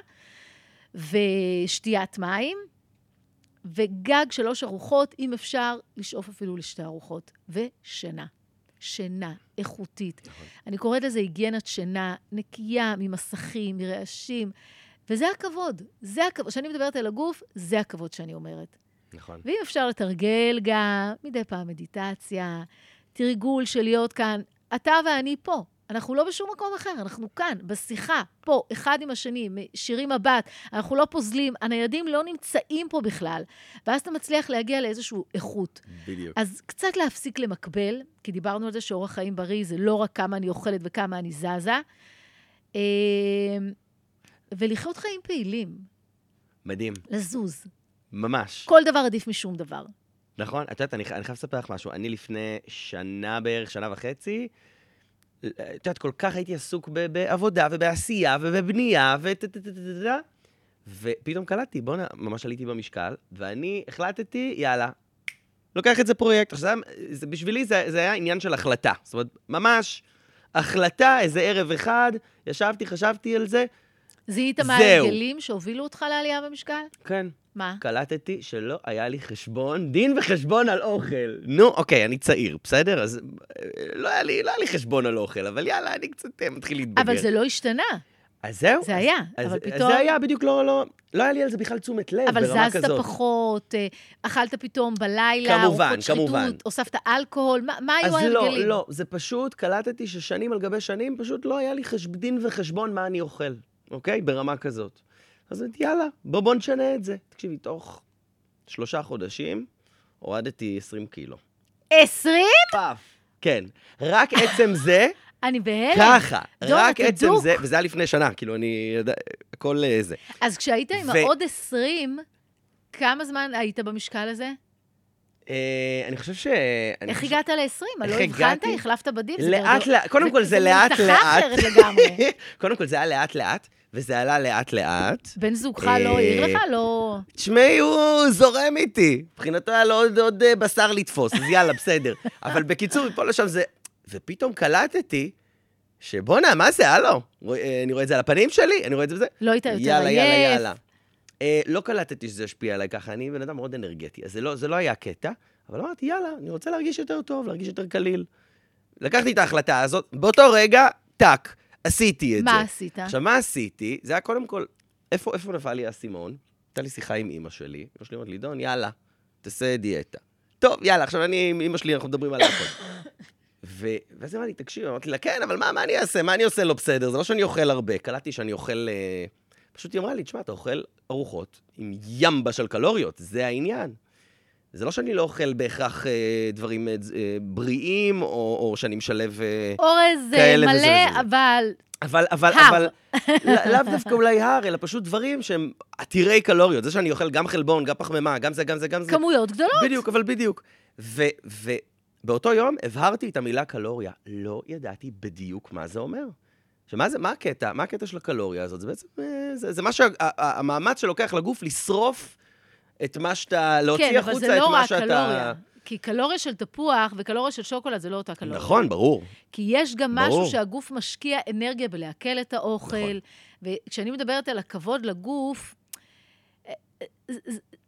ושתיית מים, וגג שלוש ארוחות, אם אפשר, לשאוף אפילו לשתי ארוחות, ושינה. שינה איכותית. נכון. אני קוראת לזה היגיינת שינה, נקייה ממסכים, מרעשים, וזה הכבוד. זה הכבוד. כשאני מדברת על הגוף, זה הכבוד שאני אומרת. נכון. ואם אפשר לתרגל גם מדי פעם מדיטציה, תרגול של להיות כאן אתה ואני פה. אנחנו לא בשום מקום אחר, אנחנו כאן, בשיחה, פה, אחד עם השני, שירים מבט, אנחנו לא פוזלים, הניידים לא נמצאים פה בכלל. ואז אתה מצליח להגיע לאיזושהי איכות. בדיוק. אז קצת להפסיק למקבל, כי דיברנו על זה שאורח חיים בריא זה לא רק כמה אני אוכלת וכמה אני זזה, אמ, ולחיות חיים פעילים. מדהים. לזוז. ממש. כל דבר עדיף משום דבר. נכון, את יודעת, אני, אני חייב לספר לך משהו. אני לפני שנה בערך, שנה וחצי, אה, את יודעת, כל כך הייתי עסוק ב- בעבודה ובעשייה ובבנייה ו... ופתאום קלטתי, בואנה, ממש עליתי במשקל, ואני החלטתי, יאללה, לוקח את זה פרויקט. עכשיו, זה, בשבילי זה, זה היה עניין של החלטה. זאת אומרת, ממש החלטה, איזה ערב אחד, ישבתי, חשבתי על זה. זיהית מה ההרגלים שהובילו אותך לעלייה במשקל? כן. מה? קלטתי שלא היה לי חשבון, דין וחשבון על אוכל. נו, אוקיי, אני צעיר, בסדר? אז אה, לא היה לי, לא היה לי חשבון על אוכל, אבל יאללה, אני קצת אה, מתחיל להתבגר. אבל זה לא השתנה. אז זהו. זה היה, אז, אבל אז פתאום... זה היה בדיוק לא, לא, לא היה לי על זה בכלל תשומת לב ברמה כזאת. אבל זזת פחות, אה, אכלת פתאום בלילה, כמובן, כמובן. שחיתות, הוספת אלכוהול, מה, מה היו ההרגלים? אז לא, לא, זה פשוט, קלטתי ששנים על גבי שנים, פשוט לא היה לי חשב, דין וחשבון מה אני אוכל. אוקיי? ברמה כזאת. אז יאללה, בוא, בוא נשנה את זה. תקשיבי, תוך שלושה חודשים הורדתי 20 קילו. 20? פאף. כן. רק עצם זה... (laughs) אני בהלם. ככה, דור, רק עצם דוק. זה, וזה היה לפני שנה, כאילו, אני הכל אה, זה. אז כשהיית עם ו- העוד 20, כמה זמן היית במשקל הזה? אה, אני חושב ש... איך הגעת ל-20? לא הבחנת? החלפת בדים? זה לאט לאט, קודם כל זה לאט לאט. אחרת לגמרי. (laughs) קודם כל זה היה לאט לאט, וזה עלה לאט לאט. בן זוגך אה, לא העיר לך? לא... תשמעי, הוא זורם איתי. מבחינתו היה לו עוד, עוד אה, בשר לתפוס, אז יאללה, בסדר. (laughs) אבל בקיצור, מפה לשם זה... ופתאום קלטתי שבואנה, מה זה, הלו? אה, אני רואה את זה על הפנים שלי, אני רואה את זה בזה. לא היית יותר יאללה, עייף. יאללה, יאללה. אה, לא קלטתי שזה השפיע עליי ככה, אני בן אדם מאוד אנרגטי, אז זה לא, זה לא היה קטע, אבל אמרתי, יאללה, אני רוצה להרגיש יותר טוב, להרגיש יותר קליל. לקחתי את ההחלטה הזאת, באותו רגע, טאק, עשיתי את מה זה. עשית? עכשיו, מה עשיתי? זה היה קודם כל, איפה, איפה נפל לי האסימון? הייתה לי שיחה עם אימא שלי, אימא שלי אומרת לי, דון, יאללה, תעשה דיאטה. טוב, יאללה, עכשיו אני עם אימא שלי, אנחנו מדברים על הכל. ו- ואז אמרתי, תקשיב, אמרתי לה, כן, אבל מה, מה אני אעשה? מה אני עושה לא בסדר? זה לא שאני אוכל הרבה. קלטתי שאני אוכל... אה... פשוט היא אמרה לי, תשמע, אתה אוכל ארוחות עם ימבה של קלוריות, זה העניין. זה לא שאני לא אוכל בהכרח אה, דברים אה, אה, בריאים, או, או שאני משלב... אה, אורז אה, כאלה וזה מלא, וזה. אבל אבל, אבל, הר. אבל, לא- (laughs) לאו דווקא אולי הר, אלא פשוט דברים שהם עתירי קלוריות. זה שאני אוכל גם חלבון, גם פחמימה, גם זה, גם זה, גם זה. כמויות גדולות. בדיוק, אבל בדיוק. ובאותו יום הבהרתי את המילה קלוריה. לא ידעתי בדיוק מה זה אומר. שמה זה, מה הקטע? מה הקטע של הקלוריה הזאת? זה בעצם, אה, זה, זה מה שהמאמץ שלוקח לגוף לשרוף את מה שאתה, להוציא כן, אבל החוצה זה את לא מה רק שאתה... קלוריה. כי קלוריה של תפוח וקלוריה של שוקולד זה לא אותה קלוריה. נכון, ברור. כי יש גם ברור. משהו שהגוף משקיע אנרגיה בלעכל את האוכל. נכון. וכשאני מדברת על הכבוד לגוף,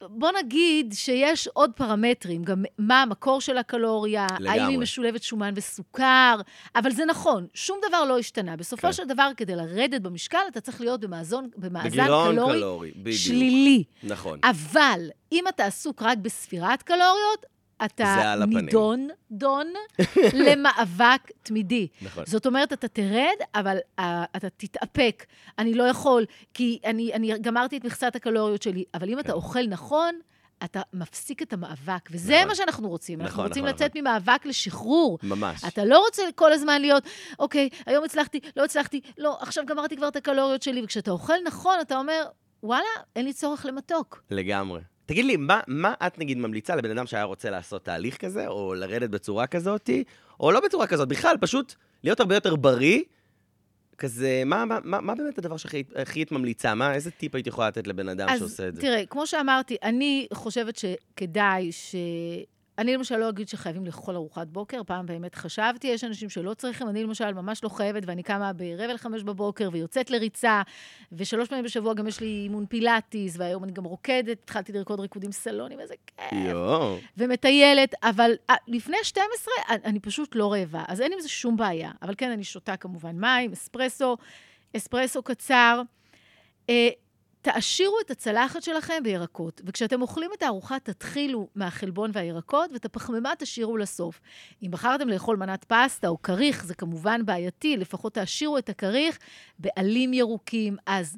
בוא נגיד שיש עוד פרמטרים, גם מה המקור של הקלוריה, לגמרי. האם היא משולבת שומן וסוכר, אבל זה נכון, שום דבר לא השתנה. בסופו כן. של דבר, כדי לרדת במשקל, אתה צריך להיות במאזון, במאזן קלורי קלורי, בדיוק. שלילי. נכון. אבל אם אתה עסוק רק בספירת קלוריות, אתה. נידון, דון, (laughs) למאבק תמידי. נכון. זאת אומרת, אתה תרד, אבל uh, אתה תתאפק. אני לא יכול, כי אני, אני גמרתי את מכסת הקלוריות שלי. אבל אם אתה אוכל נכון, אתה מפסיק את המאבק. וזה נכון. מה שאנחנו רוצים. אנחנו נכון, רוצים נכון, לצאת ממאבק לשחרור. ממש. אתה לא רוצה כל הזמן להיות, אוקיי, היום הצלחתי, לא הצלחתי, לא, עכשיו גמרתי כבר את הקלוריות שלי. וכשאתה אוכל נכון, אתה אומר, וואלה, אין לי צורך למתוק. לגמרי. תגיד לי, מה, מה את נגיד ממליצה לבן אדם שהיה רוצה לעשות תהליך כזה, או לרדת בצורה כזאת, או לא בצורה כזאת, בכלל, פשוט להיות הרבה יותר בריא, כזה, מה, מה, מה, מה באמת הדבר שהכי הכי היית ממליצה? מה, איזה טיפ היית יכולה לתת לבן אדם שעושה את אז זה? תראה, כמו שאמרתי, אני חושבת שכדאי ש... אני למשל לא אגיד שחייבים לאכול ארוחת בוקר, פעם באמת חשבתי, יש אנשים שלא צריכים, אני למשל ממש לא חייבת, ואני קמה ברבע לחמש בבוקר ויוצאת לריצה, ושלוש פעמים בשבוע גם יש לי אימון פילאטיס, והיום אני גם רוקדת, התחלתי לרקוד ריקודים סלונים, איזה כיף. יואו, ומטיילת, אבל אה, לפני 12 אני- אני פשוט לא רעבה, אז אין עם זה שום בעיה. אבל כן, אני שותה כמובן מים, אספרסו, אספרסו קצר. תעשירו את הצלחת שלכם בירקות, וכשאתם אוכלים את הארוחה, תתחילו מהחלבון והירקות, ואת הפחמימה תשאירו לסוף. אם בחרתם לאכול מנת פסטה או כריך, זה כמובן בעייתי, לפחות תעשירו את הכריך בעלים ירוקים. אז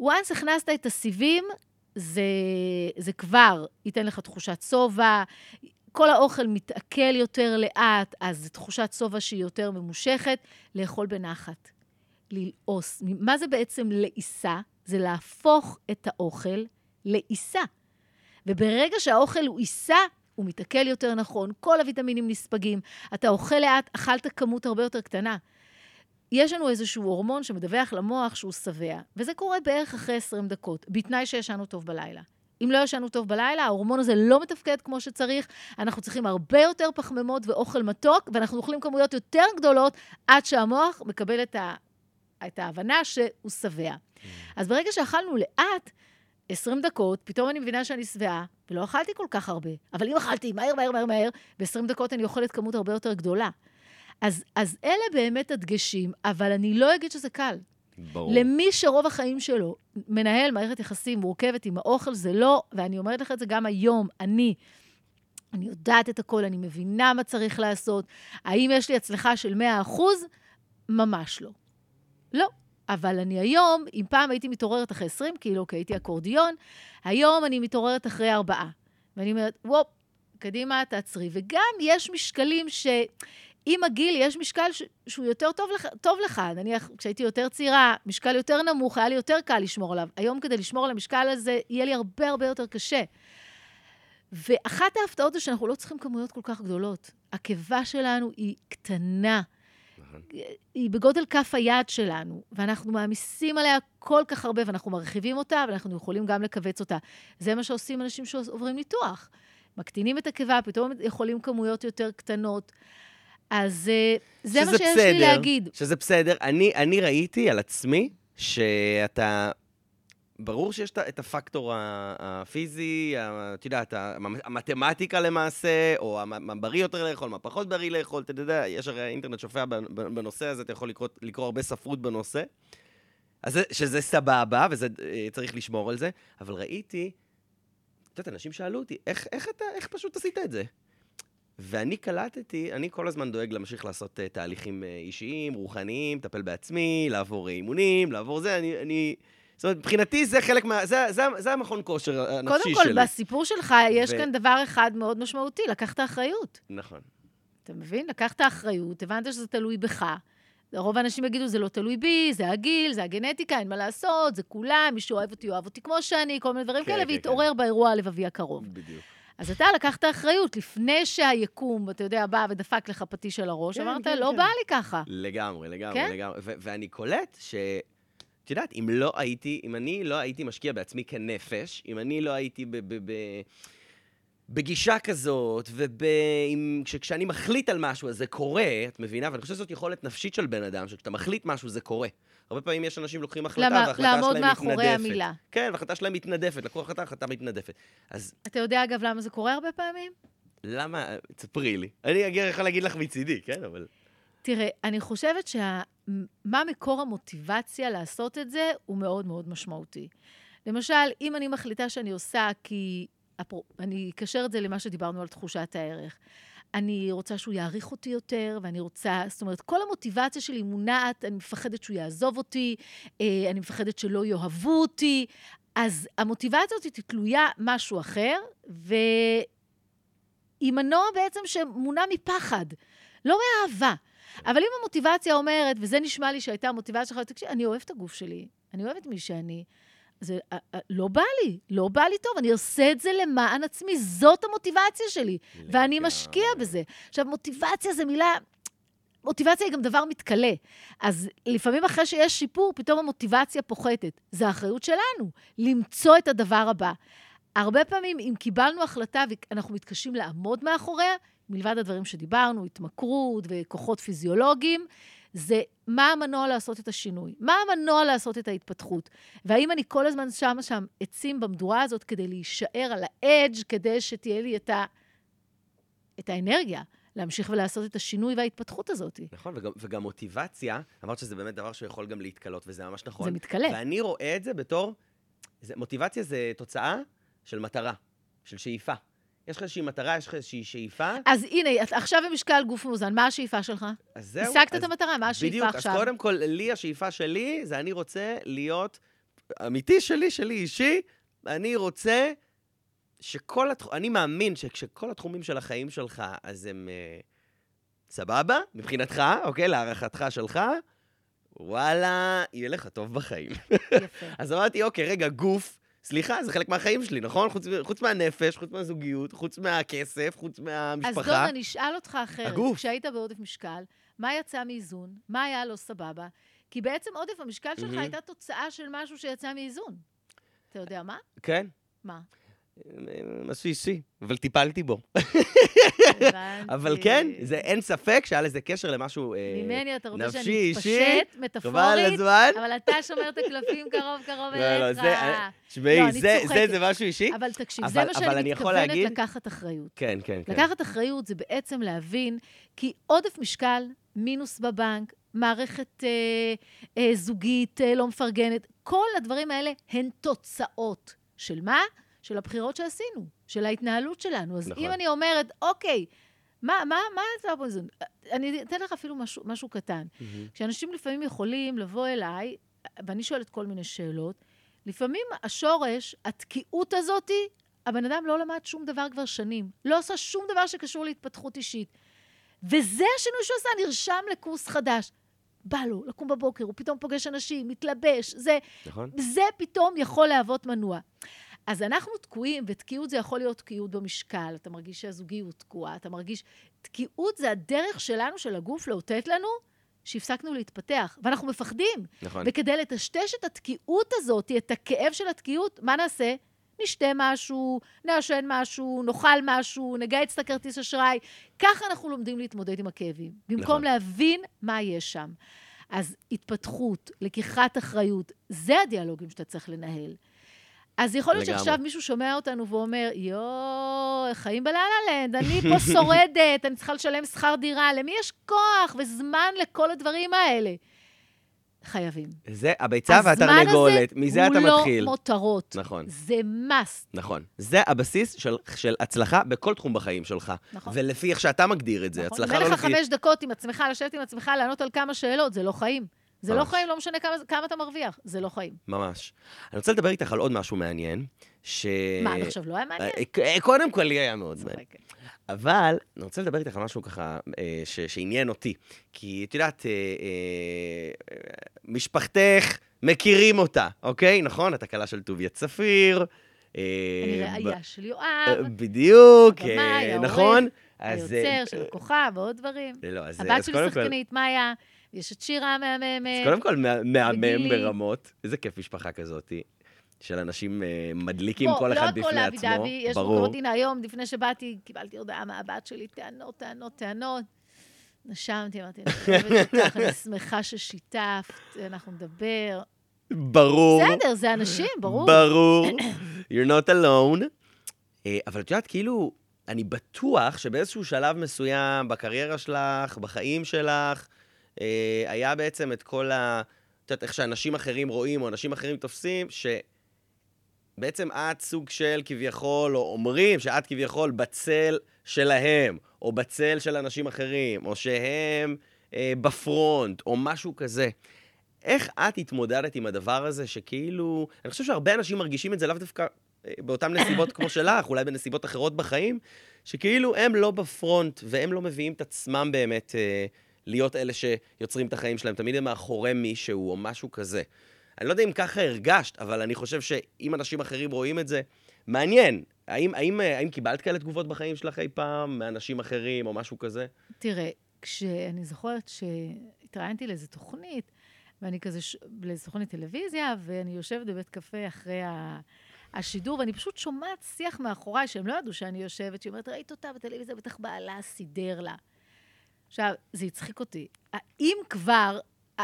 once הכנסת את הסיבים, זה, זה כבר ייתן לך תחושת שובע, כל האוכל מתעכל יותר לאט, אז זו תחושת שובע שהיא יותר ממושכת, לאכול בנחת, ללעוס. מה זה בעצם לעיסה? זה להפוך את האוכל לעיסה. וברגע שהאוכל הוא עיסה, הוא מתעכל יותר נכון, כל הוויטמינים נספגים, אתה אוכל לאט, אכלת כמות הרבה יותר קטנה. יש לנו איזשהו הורמון שמדווח למוח שהוא שבע, וזה קורה בערך אחרי 20 דקות, בתנאי שישנו טוב בלילה. אם לא ישנו טוב בלילה, ההורמון הזה לא מתפקד כמו שצריך, אנחנו צריכים הרבה יותר פחמימות ואוכל מתוק, ואנחנו אוכלים כמויות יותר גדולות עד שהמוח מקבל את, את ההבנה שהוא שבע. אז ברגע שאכלנו לאט, 20 דקות, פתאום אני מבינה שאני שבעה, ולא אכלתי כל כך הרבה. אבל אם אכלתי מהר, מהר, מהר, מהר, ב-20 דקות אני אוכלת כמות הרבה יותר גדולה. אז, אז אלה באמת הדגשים, אבל אני לא אגיד שזה קל. ברור. למי שרוב החיים שלו מנהל מערכת יחסים מורכבת עם האוכל, זה לא, ואני אומרת לך את זה גם היום, אני, אני יודעת את הכל, אני מבינה מה צריך לעשות. האם יש לי הצלחה של 100 אחוז? ממש לא. לא. אבל אני היום, אם פעם הייתי מתעוררת אחרי 20 קילו, כי הייתי אקורדיון, היום אני מתעוררת אחרי ארבעה. ואני אומרת, וופ, קדימה, תעצרי. וגם יש משקלים ש... עם הגיל יש משקל ש... שהוא יותר טוב לך, טוב לך. נניח, כשהייתי יותר צעירה, משקל יותר נמוך, היה לי יותר קל לשמור עליו. היום כדי לשמור על המשקל הזה, יהיה לי הרבה הרבה יותר קשה. ואחת ההפתעות זה שאנחנו לא צריכים כמויות כל כך גדולות. הקיבה שלנו היא קטנה. היא בגודל כף היד שלנו, ואנחנו מעמיסים עליה כל כך הרבה, ואנחנו מרחיבים אותה, ואנחנו יכולים גם לכווץ אותה. זה מה שעושים אנשים שעוברים ניתוח. מקטינים את הקיבה, פתאום יכולים כמויות יותר קטנות. אז אה, זה מה שיש לי בסדר, להגיד. שזה בסדר. אני, אני ראיתי על עצמי שאתה... ברור שיש את הפקטור הפיזי, את יודעת, המ- המתמטיקה למעשה, או מה בריא יותר לאכול, מה פחות בריא לאכול, אתה יודע, יש הרי האינטרנט שופע בנ- בנושא הזה, אתה יכול לקרוא, לקרוא הרבה ספרות בנושא. אז זה, שזה סבבה, וצריך לשמור על זה, אבל ראיתי, את יודעת, אנשים שאלו אותי, איך, איך אתה, איך פשוט עשית את זה? ואני קלטתי, אני כל הזמן דואג להמשיך לעשות uh, תהליכים uh, אישיים, רוחניים, לטפל בעצמי, לעבור אימונים, לעבור זה, אני... אני... זאת אומרת, מבחינתי זה חלק מה... זה, זה, זה המכון כושר הנפשי קודם כל, שלי. בסיפור שלך יש ו- כאן דבר אחד מאוד משמעותי, לקחת אחריות. נכון. אתה מבין? לקחת אחריות, הבנת שזה תלוי בך. רוב האנשים יגידו, זה לא תלוי בי, זה הגיל, זה הגנטיקה, אין מה לעשות, זה כולם, מי שאוהב אותי, אוהב אותי כמו שאני, כל מיני דברים כן, כאלה, כן, והתעורר באירוע הלבבי הקרוב. בדיוק. אז אתה לקחת אחריות לפני שהיקום, אתה יודע, בא ודפק לך פטיש על הראש, כן, אמרת, כן, לא כן. בא לי ככה. לגמרי, לגמרי, כן? לגמרי. ו- ואני קולט ש... את יודעת, אם לא הייתי, אם אני לא הייתי משקיע בעצמי כנפש, אם אני לא הייתי ב... ב, ב בגישה כזאת, וכשאני מחליט על משהו, אז זה קורה, את מבינה? ואני חושב שזאת יכולת נפשית של בן אדם, שכשאתה מחליט משהו, זה קורה. הרבה פעמים יש אנשים לוקחים החלטה, למה- וההחלטה לעמוד שלהם מאחורי מתנדפת. המילה. כן, וההחלטה שלהם מתנדפת, לקחו החלטה, החלטה מתנדפת. אז אתה יודע, אגב, למה זה קורה הרבה פעמים? למה, תספרי לי. אני יכול להגיד לך מצידי, כן? אבל... תראה, אני חושבת שה... מה מקור המוטיבציה לעשות את זה הוא מאוד מאוד משמעותי. למשל, אם אני מחליטה שאני עושה כי... אפרו- אני אקשר את זה למה שדיברנו על תחושת הערך. אני רוצה שהוא יעריך אותי יותר, ואני רוצה, זאת אומרת, כל המוטיבציה שלי מונעת, אני מפחדת שהוא יעזוב אותי, אה, אני מפחדת שלא יאהבו אותי, אז המוטיבציה הזאת תלויה משהו אחר, והיא מנוע בעצם שמונע מפחד, לא מאהבה. אבל אם המוטיבציה אומרת, וזה נשמע לי שהייתה המוטיבציה שלך, תקשיב, אני אוהבת את הגוף שלי, אני אוהבת מי שאני, זה אה, אה, לא בא לי, לא בא לי טוב, אני עושה את זה למען עצמי, זאת המוטיבציה שלי, ואני. משקיע בזה. עכשיו, מוטיבציה זה מילה... מוטיבציה היא גם דבר מתכלה. אז לפעמים אחרי שיש שיפור, פתאום המוטיבציה פוחתת. זו האחריות שלנו, למצוא את הדבר הבא. הרבה פעמים, אם קיבלנו החלטה ואנחנו מתקשים לעמוד מאחוריה, מלבד הדברים שדיברנו, התמכרות וכוחות פיזיולוגיים, זה מה המנוע לעשות את השינוי, מה המנוע לעשות את ההתפתחות. והאם אני כל הזמן שמה שם עצים במדורה הזאת כדי להישאר על האדג', כדי שתהיה לי את, ה... את האנרגיה להמשיך ולעשות את השינוי וההתפתחות הזאת. נכון, וגם, וגם מוטיבציה, אמרת שזה באמת דבר שיכול גם להתקלות, וזה ממש נכון. זה מתכלה. ואני רואה את זה בתור, זה, מוטיבציה זה תוצאה של מטרה, של שאיפה. יש לך איזושהי מטרה, יש לך איזושהי שאיפה, אז הנה, עכשיו במשקל גוף מאוזן, מה השאיפה שלך? אז זהו. השגת את המטרה, מה השאיפה בדיוק, עכשיו? אז קודם כל, לי, השאיפה שלי, זה אני רוצה להיות, אמיתי שלי, שלי אישי, אני רוצה שכל התחומים, אני מאמין שכשכל התחומים של החיים שלך, אז הם אה, סבבה, מבחינתך, אוקיי, להערכתך שלך, וואלה, יהיה לך טוב בחיים. יפה. (laughs) אז אמרתי, אוקיי, רגע, גוף, סליחה, זה חלק מהחיים שלי, נכון? חוץ, חוץ מהנפש, חוץ מהזוגיות, חוץ מהכסף, חוץ אז מהמשפחה. דון, אני אשאל אותך אחרת. הגוף. כשהיית בעודף משקל, מה יצא מאיזון? מה היה לא סבבה? כי בעצם עודף המשקל שלך מהמם. הייתה תוצאה של משהו שיצא מאיזון. אתה יודע מה? כן, מה? משהו אישי, אבל טיפלתי בו. הבנתי. אבל כן, זה אין ספק שהיה לזה קשר למשהו אה, ממני אתה רוצה נפשי, שאני אישי, אתפשט, מטאפורית, הזמן. אבל אתה שומר את הקלפים קרוב קרוב לא, לא, אליך. זה, אה, תשמעי, לא, זה- זה. זה משהו אישי. אבל תקשיב, אבל- זה מה שאני אני יכול מתכוונת להגיד- לקחת אחריות. כן, כן, כן. לקחת אחריות זה בעצם להבין, כי עודף משקל, מינוס בבנק, מערכת אה, אה, זוגית אה, לא מפרגנת, כל הדברים האלה הן תוצאות. של מה? של הבחירות שעשינו, של ההתנהלות שלנו. אז נכון. אם אני אומרת, אוקיי, מה, מה, מה פה איזון? אני אתן לך אפילו משהו, משהו קטן. מהמם. כשאנשים לפעמים יכולים לבוא אליי, ואני שואלת כל מיני שאלות, לפעמים השורש, התקיעות הזאתי, הבן אדם לא למד שום דבר כבר שנים. לא עשה שום דבר שקשור להתפתחות אישית. וזה השינוי שהוא עשה, נרשם לקורס חדש. בא לו לקום בבוקר, הוא פתאום פוגש אנשים, מתלבש, זה, נכון? זה פתאום יכול להוות מנוע. אז אנחנו תקועים, ותקיעות זה יכול להיות תקיעות במשקל, אתה מרגיש שהזוגיות תקועה, אתה מרגיש... תקיעות זה הדרך שלנו, של הגוף, לאותת לנו שהפסקנו להתפתח, ואנחנו מפחדים. נכון. וכדי לטשטש את התקיעות הזאת, את הכאב של התקיעות, מה נעשה? נשתה משהו, נעשן משהו, נאכל משהו, נגייץ את הכרטיס אשראי. ככה אנחנו לומדים להתמודד עם הכאבים. במקום נכון. להבין מה יש שם. אז התפתחות, לקיחת אחריות, זה הדיאלוגים שאתה צריך לנהל. אז יכול להיות לגמרי. שעכשיו מישהו שומע אותנו ואומר, יואו, חיים בלה לנד, אני פה (laughs) שורדת, אני צריכה לשלם שכר דירה, למי יש כוח וזמן לכל הדברים האלה? חייבים. זה הביצה הזמן והתרנגולת, הזה מזה אתה הוא לא מתחיל. מותרות. נכון. זה must. נכון. זה הבסיס של, של הצלחה בכל תחום בחיים שלך. נכון. ולפי איך שאתה מגדיר את זה, נכון? הצלחה לא אין לך לפי... חמש דקות עם עצמך, לשבת עם עצמך, לענות על כמה שאלות, זה לא חיים. זה לא ממש. חיים, לא משנה כמה, כמה אתה מרוויח, זה לא חיים. ממש. אני רוצה לדבר איתך על עוד משהו מעניין, ש... מה, עד עכשיו לא היה מעניין? אה, אה, קודם כל, לי היה מאוד מעניין. צוחקת. אבל אני רוצה לדבר איתך על משהו ככה אה, ש- שעניין אותי. כי את יודעת, אה, אה, אה, משפחתך, מכירים אותה, אוקיי? נכון? את הכלה של טוביה צפיר. אה, אני ראייה של אה, יואב, בדיוק, אה, נכון? אז, אה, היוצר של הכוכב ועוד דברים. לא, הבת שלי שחקנית, מאיה, יש את שירה המהממת. אז קודם כל, מה- מהמם. ברמות. איזה כיף משפחה כזאתי. של אנשים אה, מדליקים כל בוא, אחד לא בפני הכל עצמו. אבי דבי, יש. הנה, היום, לפני שבאתי, קיבלתי הודעה מהבת שלי, טענות, טענות, טענות. נשמתי, אמרתי, אני אוהבת (laughs) אותך, אני שמחה ששיתפת, אנחנו נדבר. ברור. בסדר, זה אנשים, ברור. ברור. (coughs) You're not alone. אה, אבל את יודעת, כאילו, אני בטוח שבאיזשהו שלב מסוים בקריירה שלך, בחיים שלך, היה בעצם את כל ה... את יודעת, איך שאנשים אחרים רואים, או אנשים אחרים תופסים, שבעצם את סוג של כביכול, או אומרים שאת כביכול בצל שלהם, או בצל של אנשים אחרים, או שהם אה, בפרונט, או משהו כזה. איך את התמודדת עם הדבר הזה, שכאילו... אני חושב שהרבה אנשים מרגישים את זה לאו דווקא אה, באותן נסיבות כמו שלך, אולי בנסיבות אחרות בחיים, שכאילו הם לא בפרונט, והם לא מביאים את עצמם באמת אה, להיות אלה שיוצרים את החיים שלהם. תמיד הם מאחורי מישהו או משהו כזה. אני לא יודע אם ככה הרגשת, אבל אני חושב שאם אנשים אחרים רואים את זה, מעניין. האם, האם, אה, האם קיבלת כאלה תגובות בחיים שלך אי פעם, מאנשים אחרים או משהו כזה? תראה, כשאני זוכרת שהתראיינתי לאיזו תוכנית, ואני כזה, ש... לאיזו תוכנית טלוויזיה, ואני יושבת בבית קפה אחרי ה... השידור, ואני פשוט שומעת שיח מאחוריי, שהם לא ידעו שאני יושבת, שהיא אומרת, ראית אותה בטלוויזיה, בטח בעלה סידר לה. עכשיו, זה הצחיק אותי. האם כבר,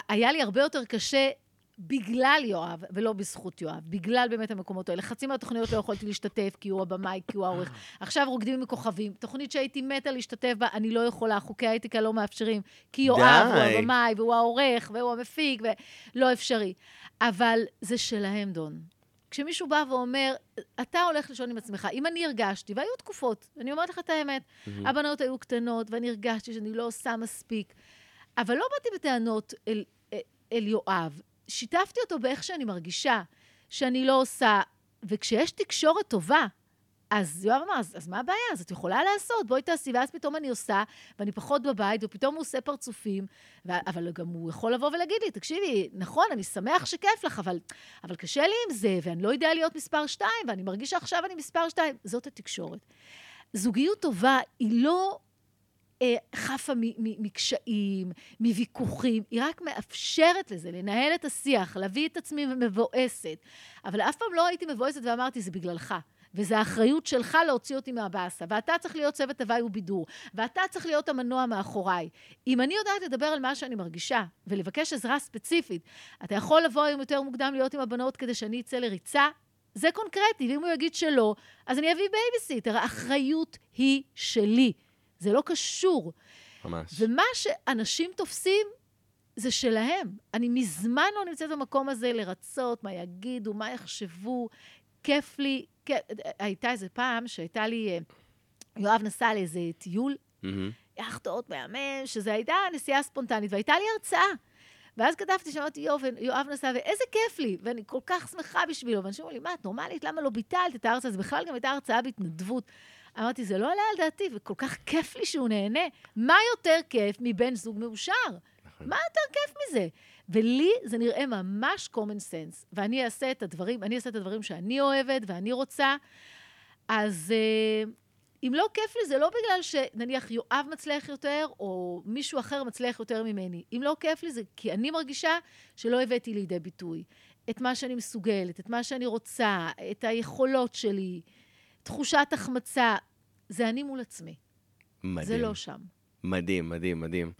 היה לי הרבה יותר קשה בגלל יואב, ולא בזכות יואב, בגלל באמת המקומות האלה. חצי מהתוכניות לא יכולתי להשתתף, כי הוא הבמאי, כי הוא העורך. עכשיו רוקדים עם כוכבים. תוכנית שהייתי מתה להשתתף בה, אני לא יכולה, חוקי האתיקה לא מאפשרים. כי יואב הוא. הבמאי, והוא העורך, והוא המפיק, ולא אפשרי. אבל זה שלהם, דון. כשמישהו בא ואומר, אתה הולך לישון עם עצמך, אם אני הרגשתי, והיו תקופות, אני אומרת לך את האמת, הבנות היו קטנות, ואני הרגשתי שאני לא עושה מספיק, אבל לא באתי בטענות אל, אל, אל יואב. שיתפתי אותו באיך שאני מרגישה, שאני לא עושה, וכשיש תקשורת טובה, אז יואב אמר, אז, אז מה הבעיה? אז את יכולה לעשות, בואי תעשי, ואז פתאום אני עושה, ואני פחות בבית, ופתאום הוא עושה פרצופים, ו- אבל גם הוא יכול לבוא ולהגיד לי, תקשיבי, נכון, אני שמח שכיף לך, אבל, אבל קשה לי עם זה, ואני לא יודע להיות מספר שתיים, ואני מרגיש שעכשיו אני מספר שתיים. זאת התקשורת. זוגיות טובה היא לא אה, חפה מקשיים, מוויכוחים, היא רק מאפשרת לזה, לנהל את השיח, להביא את עצמי מבואסת. אבל אף פעם לא הייתי מבואסת ואמרתי, זה בגללך. וזו האחריות שלך להוציא אותי מהבאסה, ואתה צריך להיות צוות הוואי ובידור, ואתה צריך להיות המנוע מאחוריי. אם אני יודעת לדבר על מה שאני מרגישה, ולבקש עזרה ספציפית, אתה יכול לבוא היום יותר מוקדם להיות עם הבנות כדי שאני אצא לריצה, זה קונקרטי, ואם הוא יגיד שלא, אז אני אביא בייביסיטר. האחריות היא שלי. זה לא קשור. ממש. ומה שאנשים תופסים, זה שלהם. אני מזמן לא נמצאת במקום הזה לרצות, מה יגידו, מה יחשבו. כיף לי. כן, הייתה איזה פעם שהייתה לי, אה, יואב נסע לאיזה טיול, מהמם. יאכטות מהמם, שזו הייתה נסיעה ספונטנית, והייתה לי הרצאה. ואז כתבתי, שמעתי, יואב, יואב נסע, ואיזה כיף לי, ואני כל כך שמחה בשבילו. ואנשים אומרים לי, מה, את נורמלית? למה לא ביטלת את ההרצאה? זה בכלל גם הייתה הרצאה בהתנדבות. אמרתי, זה לא עלה על דעתי, וכל כך כיף לי שהוא נהנה. מה יותר כיף מבן זוג מאושר? נכון. מה יותר כיף מזה? ולי זה נראה ממש common sense, ואני אעשה את הדברים, אני אעשה את הדברים שאני אוהבת ואני רוצה. אז אה, אם לא כיף לי, זה לא בגלל שנניח יואב מצליח יותר, או מישהו אחר מצליח יותר ממני. אם לא כיף לי, זה כי אני מרגישה שלא הבאתי לידי ביטוי את מה שאני מסוגלת, את מה שאני רוצה, את היכולות שלי, תחושת החמצה, זה אני מול עצמי. מדהים. זה לא שם. מדהים, מדהים, מדהים.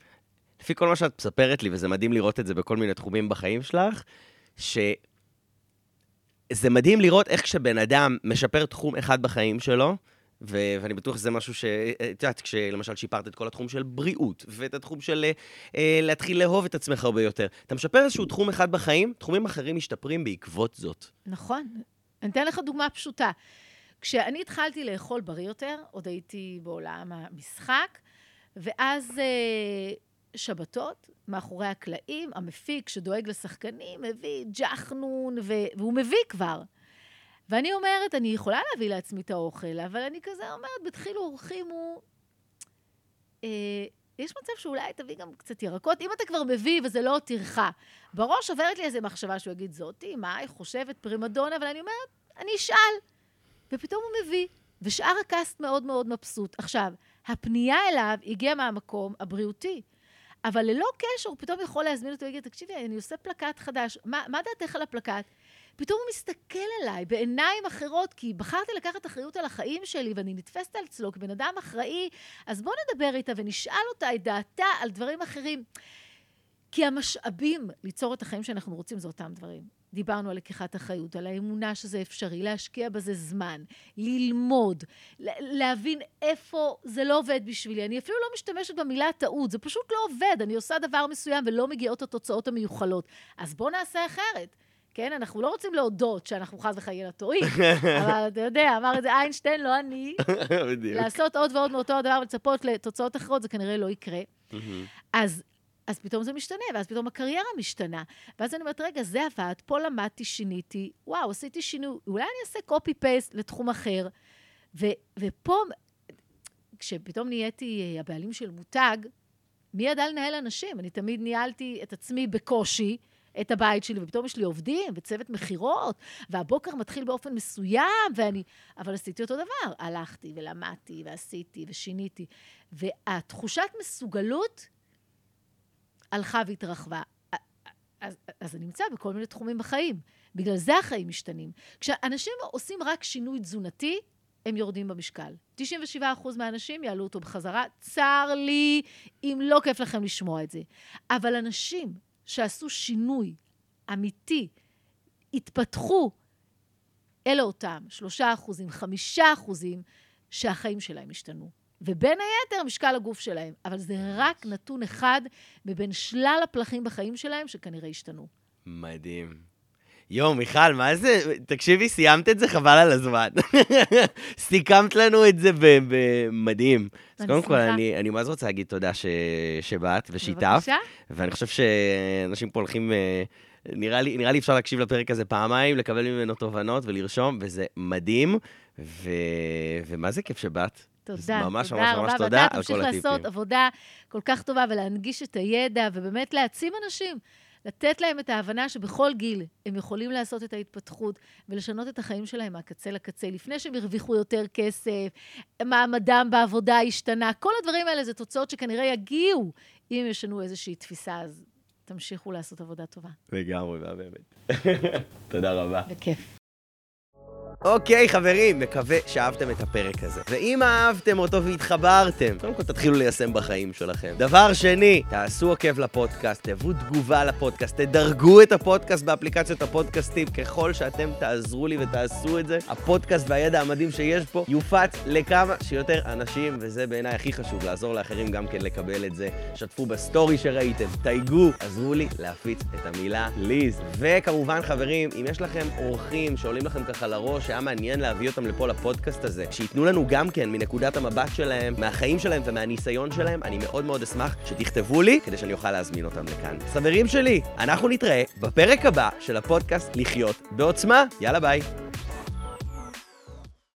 לפי כל מה שאת מספרת לי, וזה מדהים לראות את זה בכל מיני תחומים בחיים שלך, שזה מדהים לראות איך כשבן אדם משפר תחום אחד בחיים שלו, ו- ואני בטוח שזה משהו ש... את יודעת, כשלמשל שיפרת את כל התחום של בריאות, ואת התחום של אה, להתחיל לאהוב את עצמך הרבה יותר. אתה משפר איזשהו תחום אחד בחיים, תחומים אחרים משתפרים בעקבות זאת. נכון. אני אתן לך דוגמה פשוטה. כשאני התחלתי לאכול בריא יותר, עוד הייתי בעולם המשחק, ואז אה, שבתות, מאחורי הקלעים, המפיק שדואג לשחקנים, מביא ג'חנון, ו- והוא מביא כבר. ואני אומרת, אני יכולה להביא לעצמי את האוכל, אבל אני כזה אומרת, בדחילו ורחימו, אה, יש מצב שאולי תביא גם קצת ירקות, אם אתה כבר מביא וזה לא טרחה. בראש עוברת לי איזו מחשבה שהוא יגיד, זאתי, מה היא חושבת פרימדונה? אבל אני אומרת, אני אשאל. ופתאום הוא מביא, ושאר הקאסט מאוד מאוד מבסוט. עכשיו, הפנייה אליו הגיעה מהמקום הבריאותי. אבל ללא קשר, הוא פתאום יכול להזמין אותו, ולהגיד, תקשיבי, אני עושה פלקט חדש, מה, מה דעתך על הפלקט? פתאום הוא מסתכל עליי בעיניים אחרות, כי בחרתי לקחת אחריות על החיים שלי, ואני נתפסת על אצלו כבן אדם אחראי, אז בואו נדבר איתה ונשאל אותה את דעתה על דברים אחרים. כי המשאבים ליצור את החיים שאנחנו רוצים זה אותם דברים. דיברנו על לקיחת אחריות, על האמונה שזה אפשרי, להשקיע בזה זמן, ללמוד, להבין איפה זה לא עובד בשבילי. אני אפילו לא משתמשת במילה טעות, זה פשוט לא עובד. אני עושה דבר מסוים ולא מגיעות התוצאות המיוחלות. אז בואו נעשה אחרת. כן, אנחנו לא רוצים להודות שאנחנו חס וחלילה טועים, (laughs) אבל אתה יודע, אמר את זה איינשטיין, לא אני. (laughs) בדיוק. לעשות עוד ועוד מאותו הדבר ולצפות לתוצאות אחרות, זה כנראה לא יקרה. אז אז פתאום זה משתנה, ואז פתאום הקריירה משתנה. ואז אני אומרת, רגע, זה עבד, פה למדתי, שיניתי, וואו, עשיתי שינוי, אולי אני אעשה קופי-פייסט לתחום אחר. ו, ופה, כשפתאום נהייתי אה, הבעלים של מותג, מי ידע לנהל אנשים? אני תמיד ניהלתי את עצמי בקושי, את הבית שלי, ופתאום יש לי עובדים וצוות מכירות, והבוקר מתחיל באופן מסוים, ואני... אבל עשיתי אותו דבר. הלכתי ולמדתי ועשיתי ושיניתי. והתחושת מסוגלות הלכה והתרחבה. אז, אז זה נמצא בכל מיני תחומים בחיים. בגלל זה החיים משתנים. כשאנשים עושים רק שינוי תזונתי, הם יורדים במשקל. 97% מהאנשים יעלו אותו בחזרה. צר לי אם לא כיף לכם לשמוע את זה. אבל אנשים שעשו שינוי אמיתי, התפתחו, אלה אותם 3 5 שהחיים שלהם השתנו. ובין היתר משקל הגוף שלהם. אבל זה רק נתון אחד מבין שלל הפלחים בחיים שלהם שכנראה השתנו. מדהים. יואו, מיכל, מה זה? תקשיבי, סיימת את זה חבל על הזמן. (laughs) סיכמת לנו את זה במדהים. אז קודם כל, אני, אני ממש רוצה להגיד תודה ש... שבאת ושיתפת. בבקשה. ואני חושב שאנשים פה הולכים... אה, נראה לי, נראה לי אפשר להקשיב לפרק הזה פעמיים, לקבל ממנו תובנות ולרשום, וזה מדהים. ו... ומה זה כיף שבאת? תודה, ממש תודה ממש ממש תודה על כל הטיפים. תמשיך לעשות עבודה כל כך טובה ולהנגיש את הידע, ובאמת להעצים אנשים, לתת להם את ההבנה שבכל גיל הם יכולים לעשות את ההתפתחות ולשנות את החיים שלהם מהקצה לקצה, לפני שהם הרוויחו יותר כסף, מעמדם בעבודה השתנה, כל הדברים האלה זה תוצאות שכנראה יגיעו אם ישנו איזושהי תפיסה, אז תמשיכו לעשות עבודה טובה. לגמרי, באמת. (laughs) תודה רבה. בכיף. אוקיי, חברים, מקווה שאהבתם את הפרק הזה. ואם אהבתם אותו והתחברתם, קודם כל תתחילו ליישם בחיים שלכם. דבר שני, תעשו עוקב לפודקאסט, תבואו תגובה לפודקאסט, תדרגו את הפודקאסט באפליקציות הפודקאסטים. ככל שאתם תעזרו לי ותעשו את זה, הפודקאסט והידע המדהים שיש פה יופץ לכמה שיותר אנשים, וזה בעיניי הכי חשוב, לעזור לאחרים גם כן לקבל את זה. שתפו בסטורי שראיתם, תייגו, עזרו לי להפיץ את המילה ליז. וכמובן, חברים, אם יש לכם אורחים שעולים לכם ככה לראש, שהיה מעניין להביא אותם לפה לפודקאסט הזה, שייתנו לנו גם כן מנקודת המבט שלהם, מהחיים שלהם ומהניסיון שלהם, אני מאוד מאוד אשמח שתכתבו לי כדי שאני אוכל להזמין אותם לכאן. חברים שלי, אנחנו נתראה בפרק הבא של הפודקאסט לחיות בעוצמה. יאללה ביי.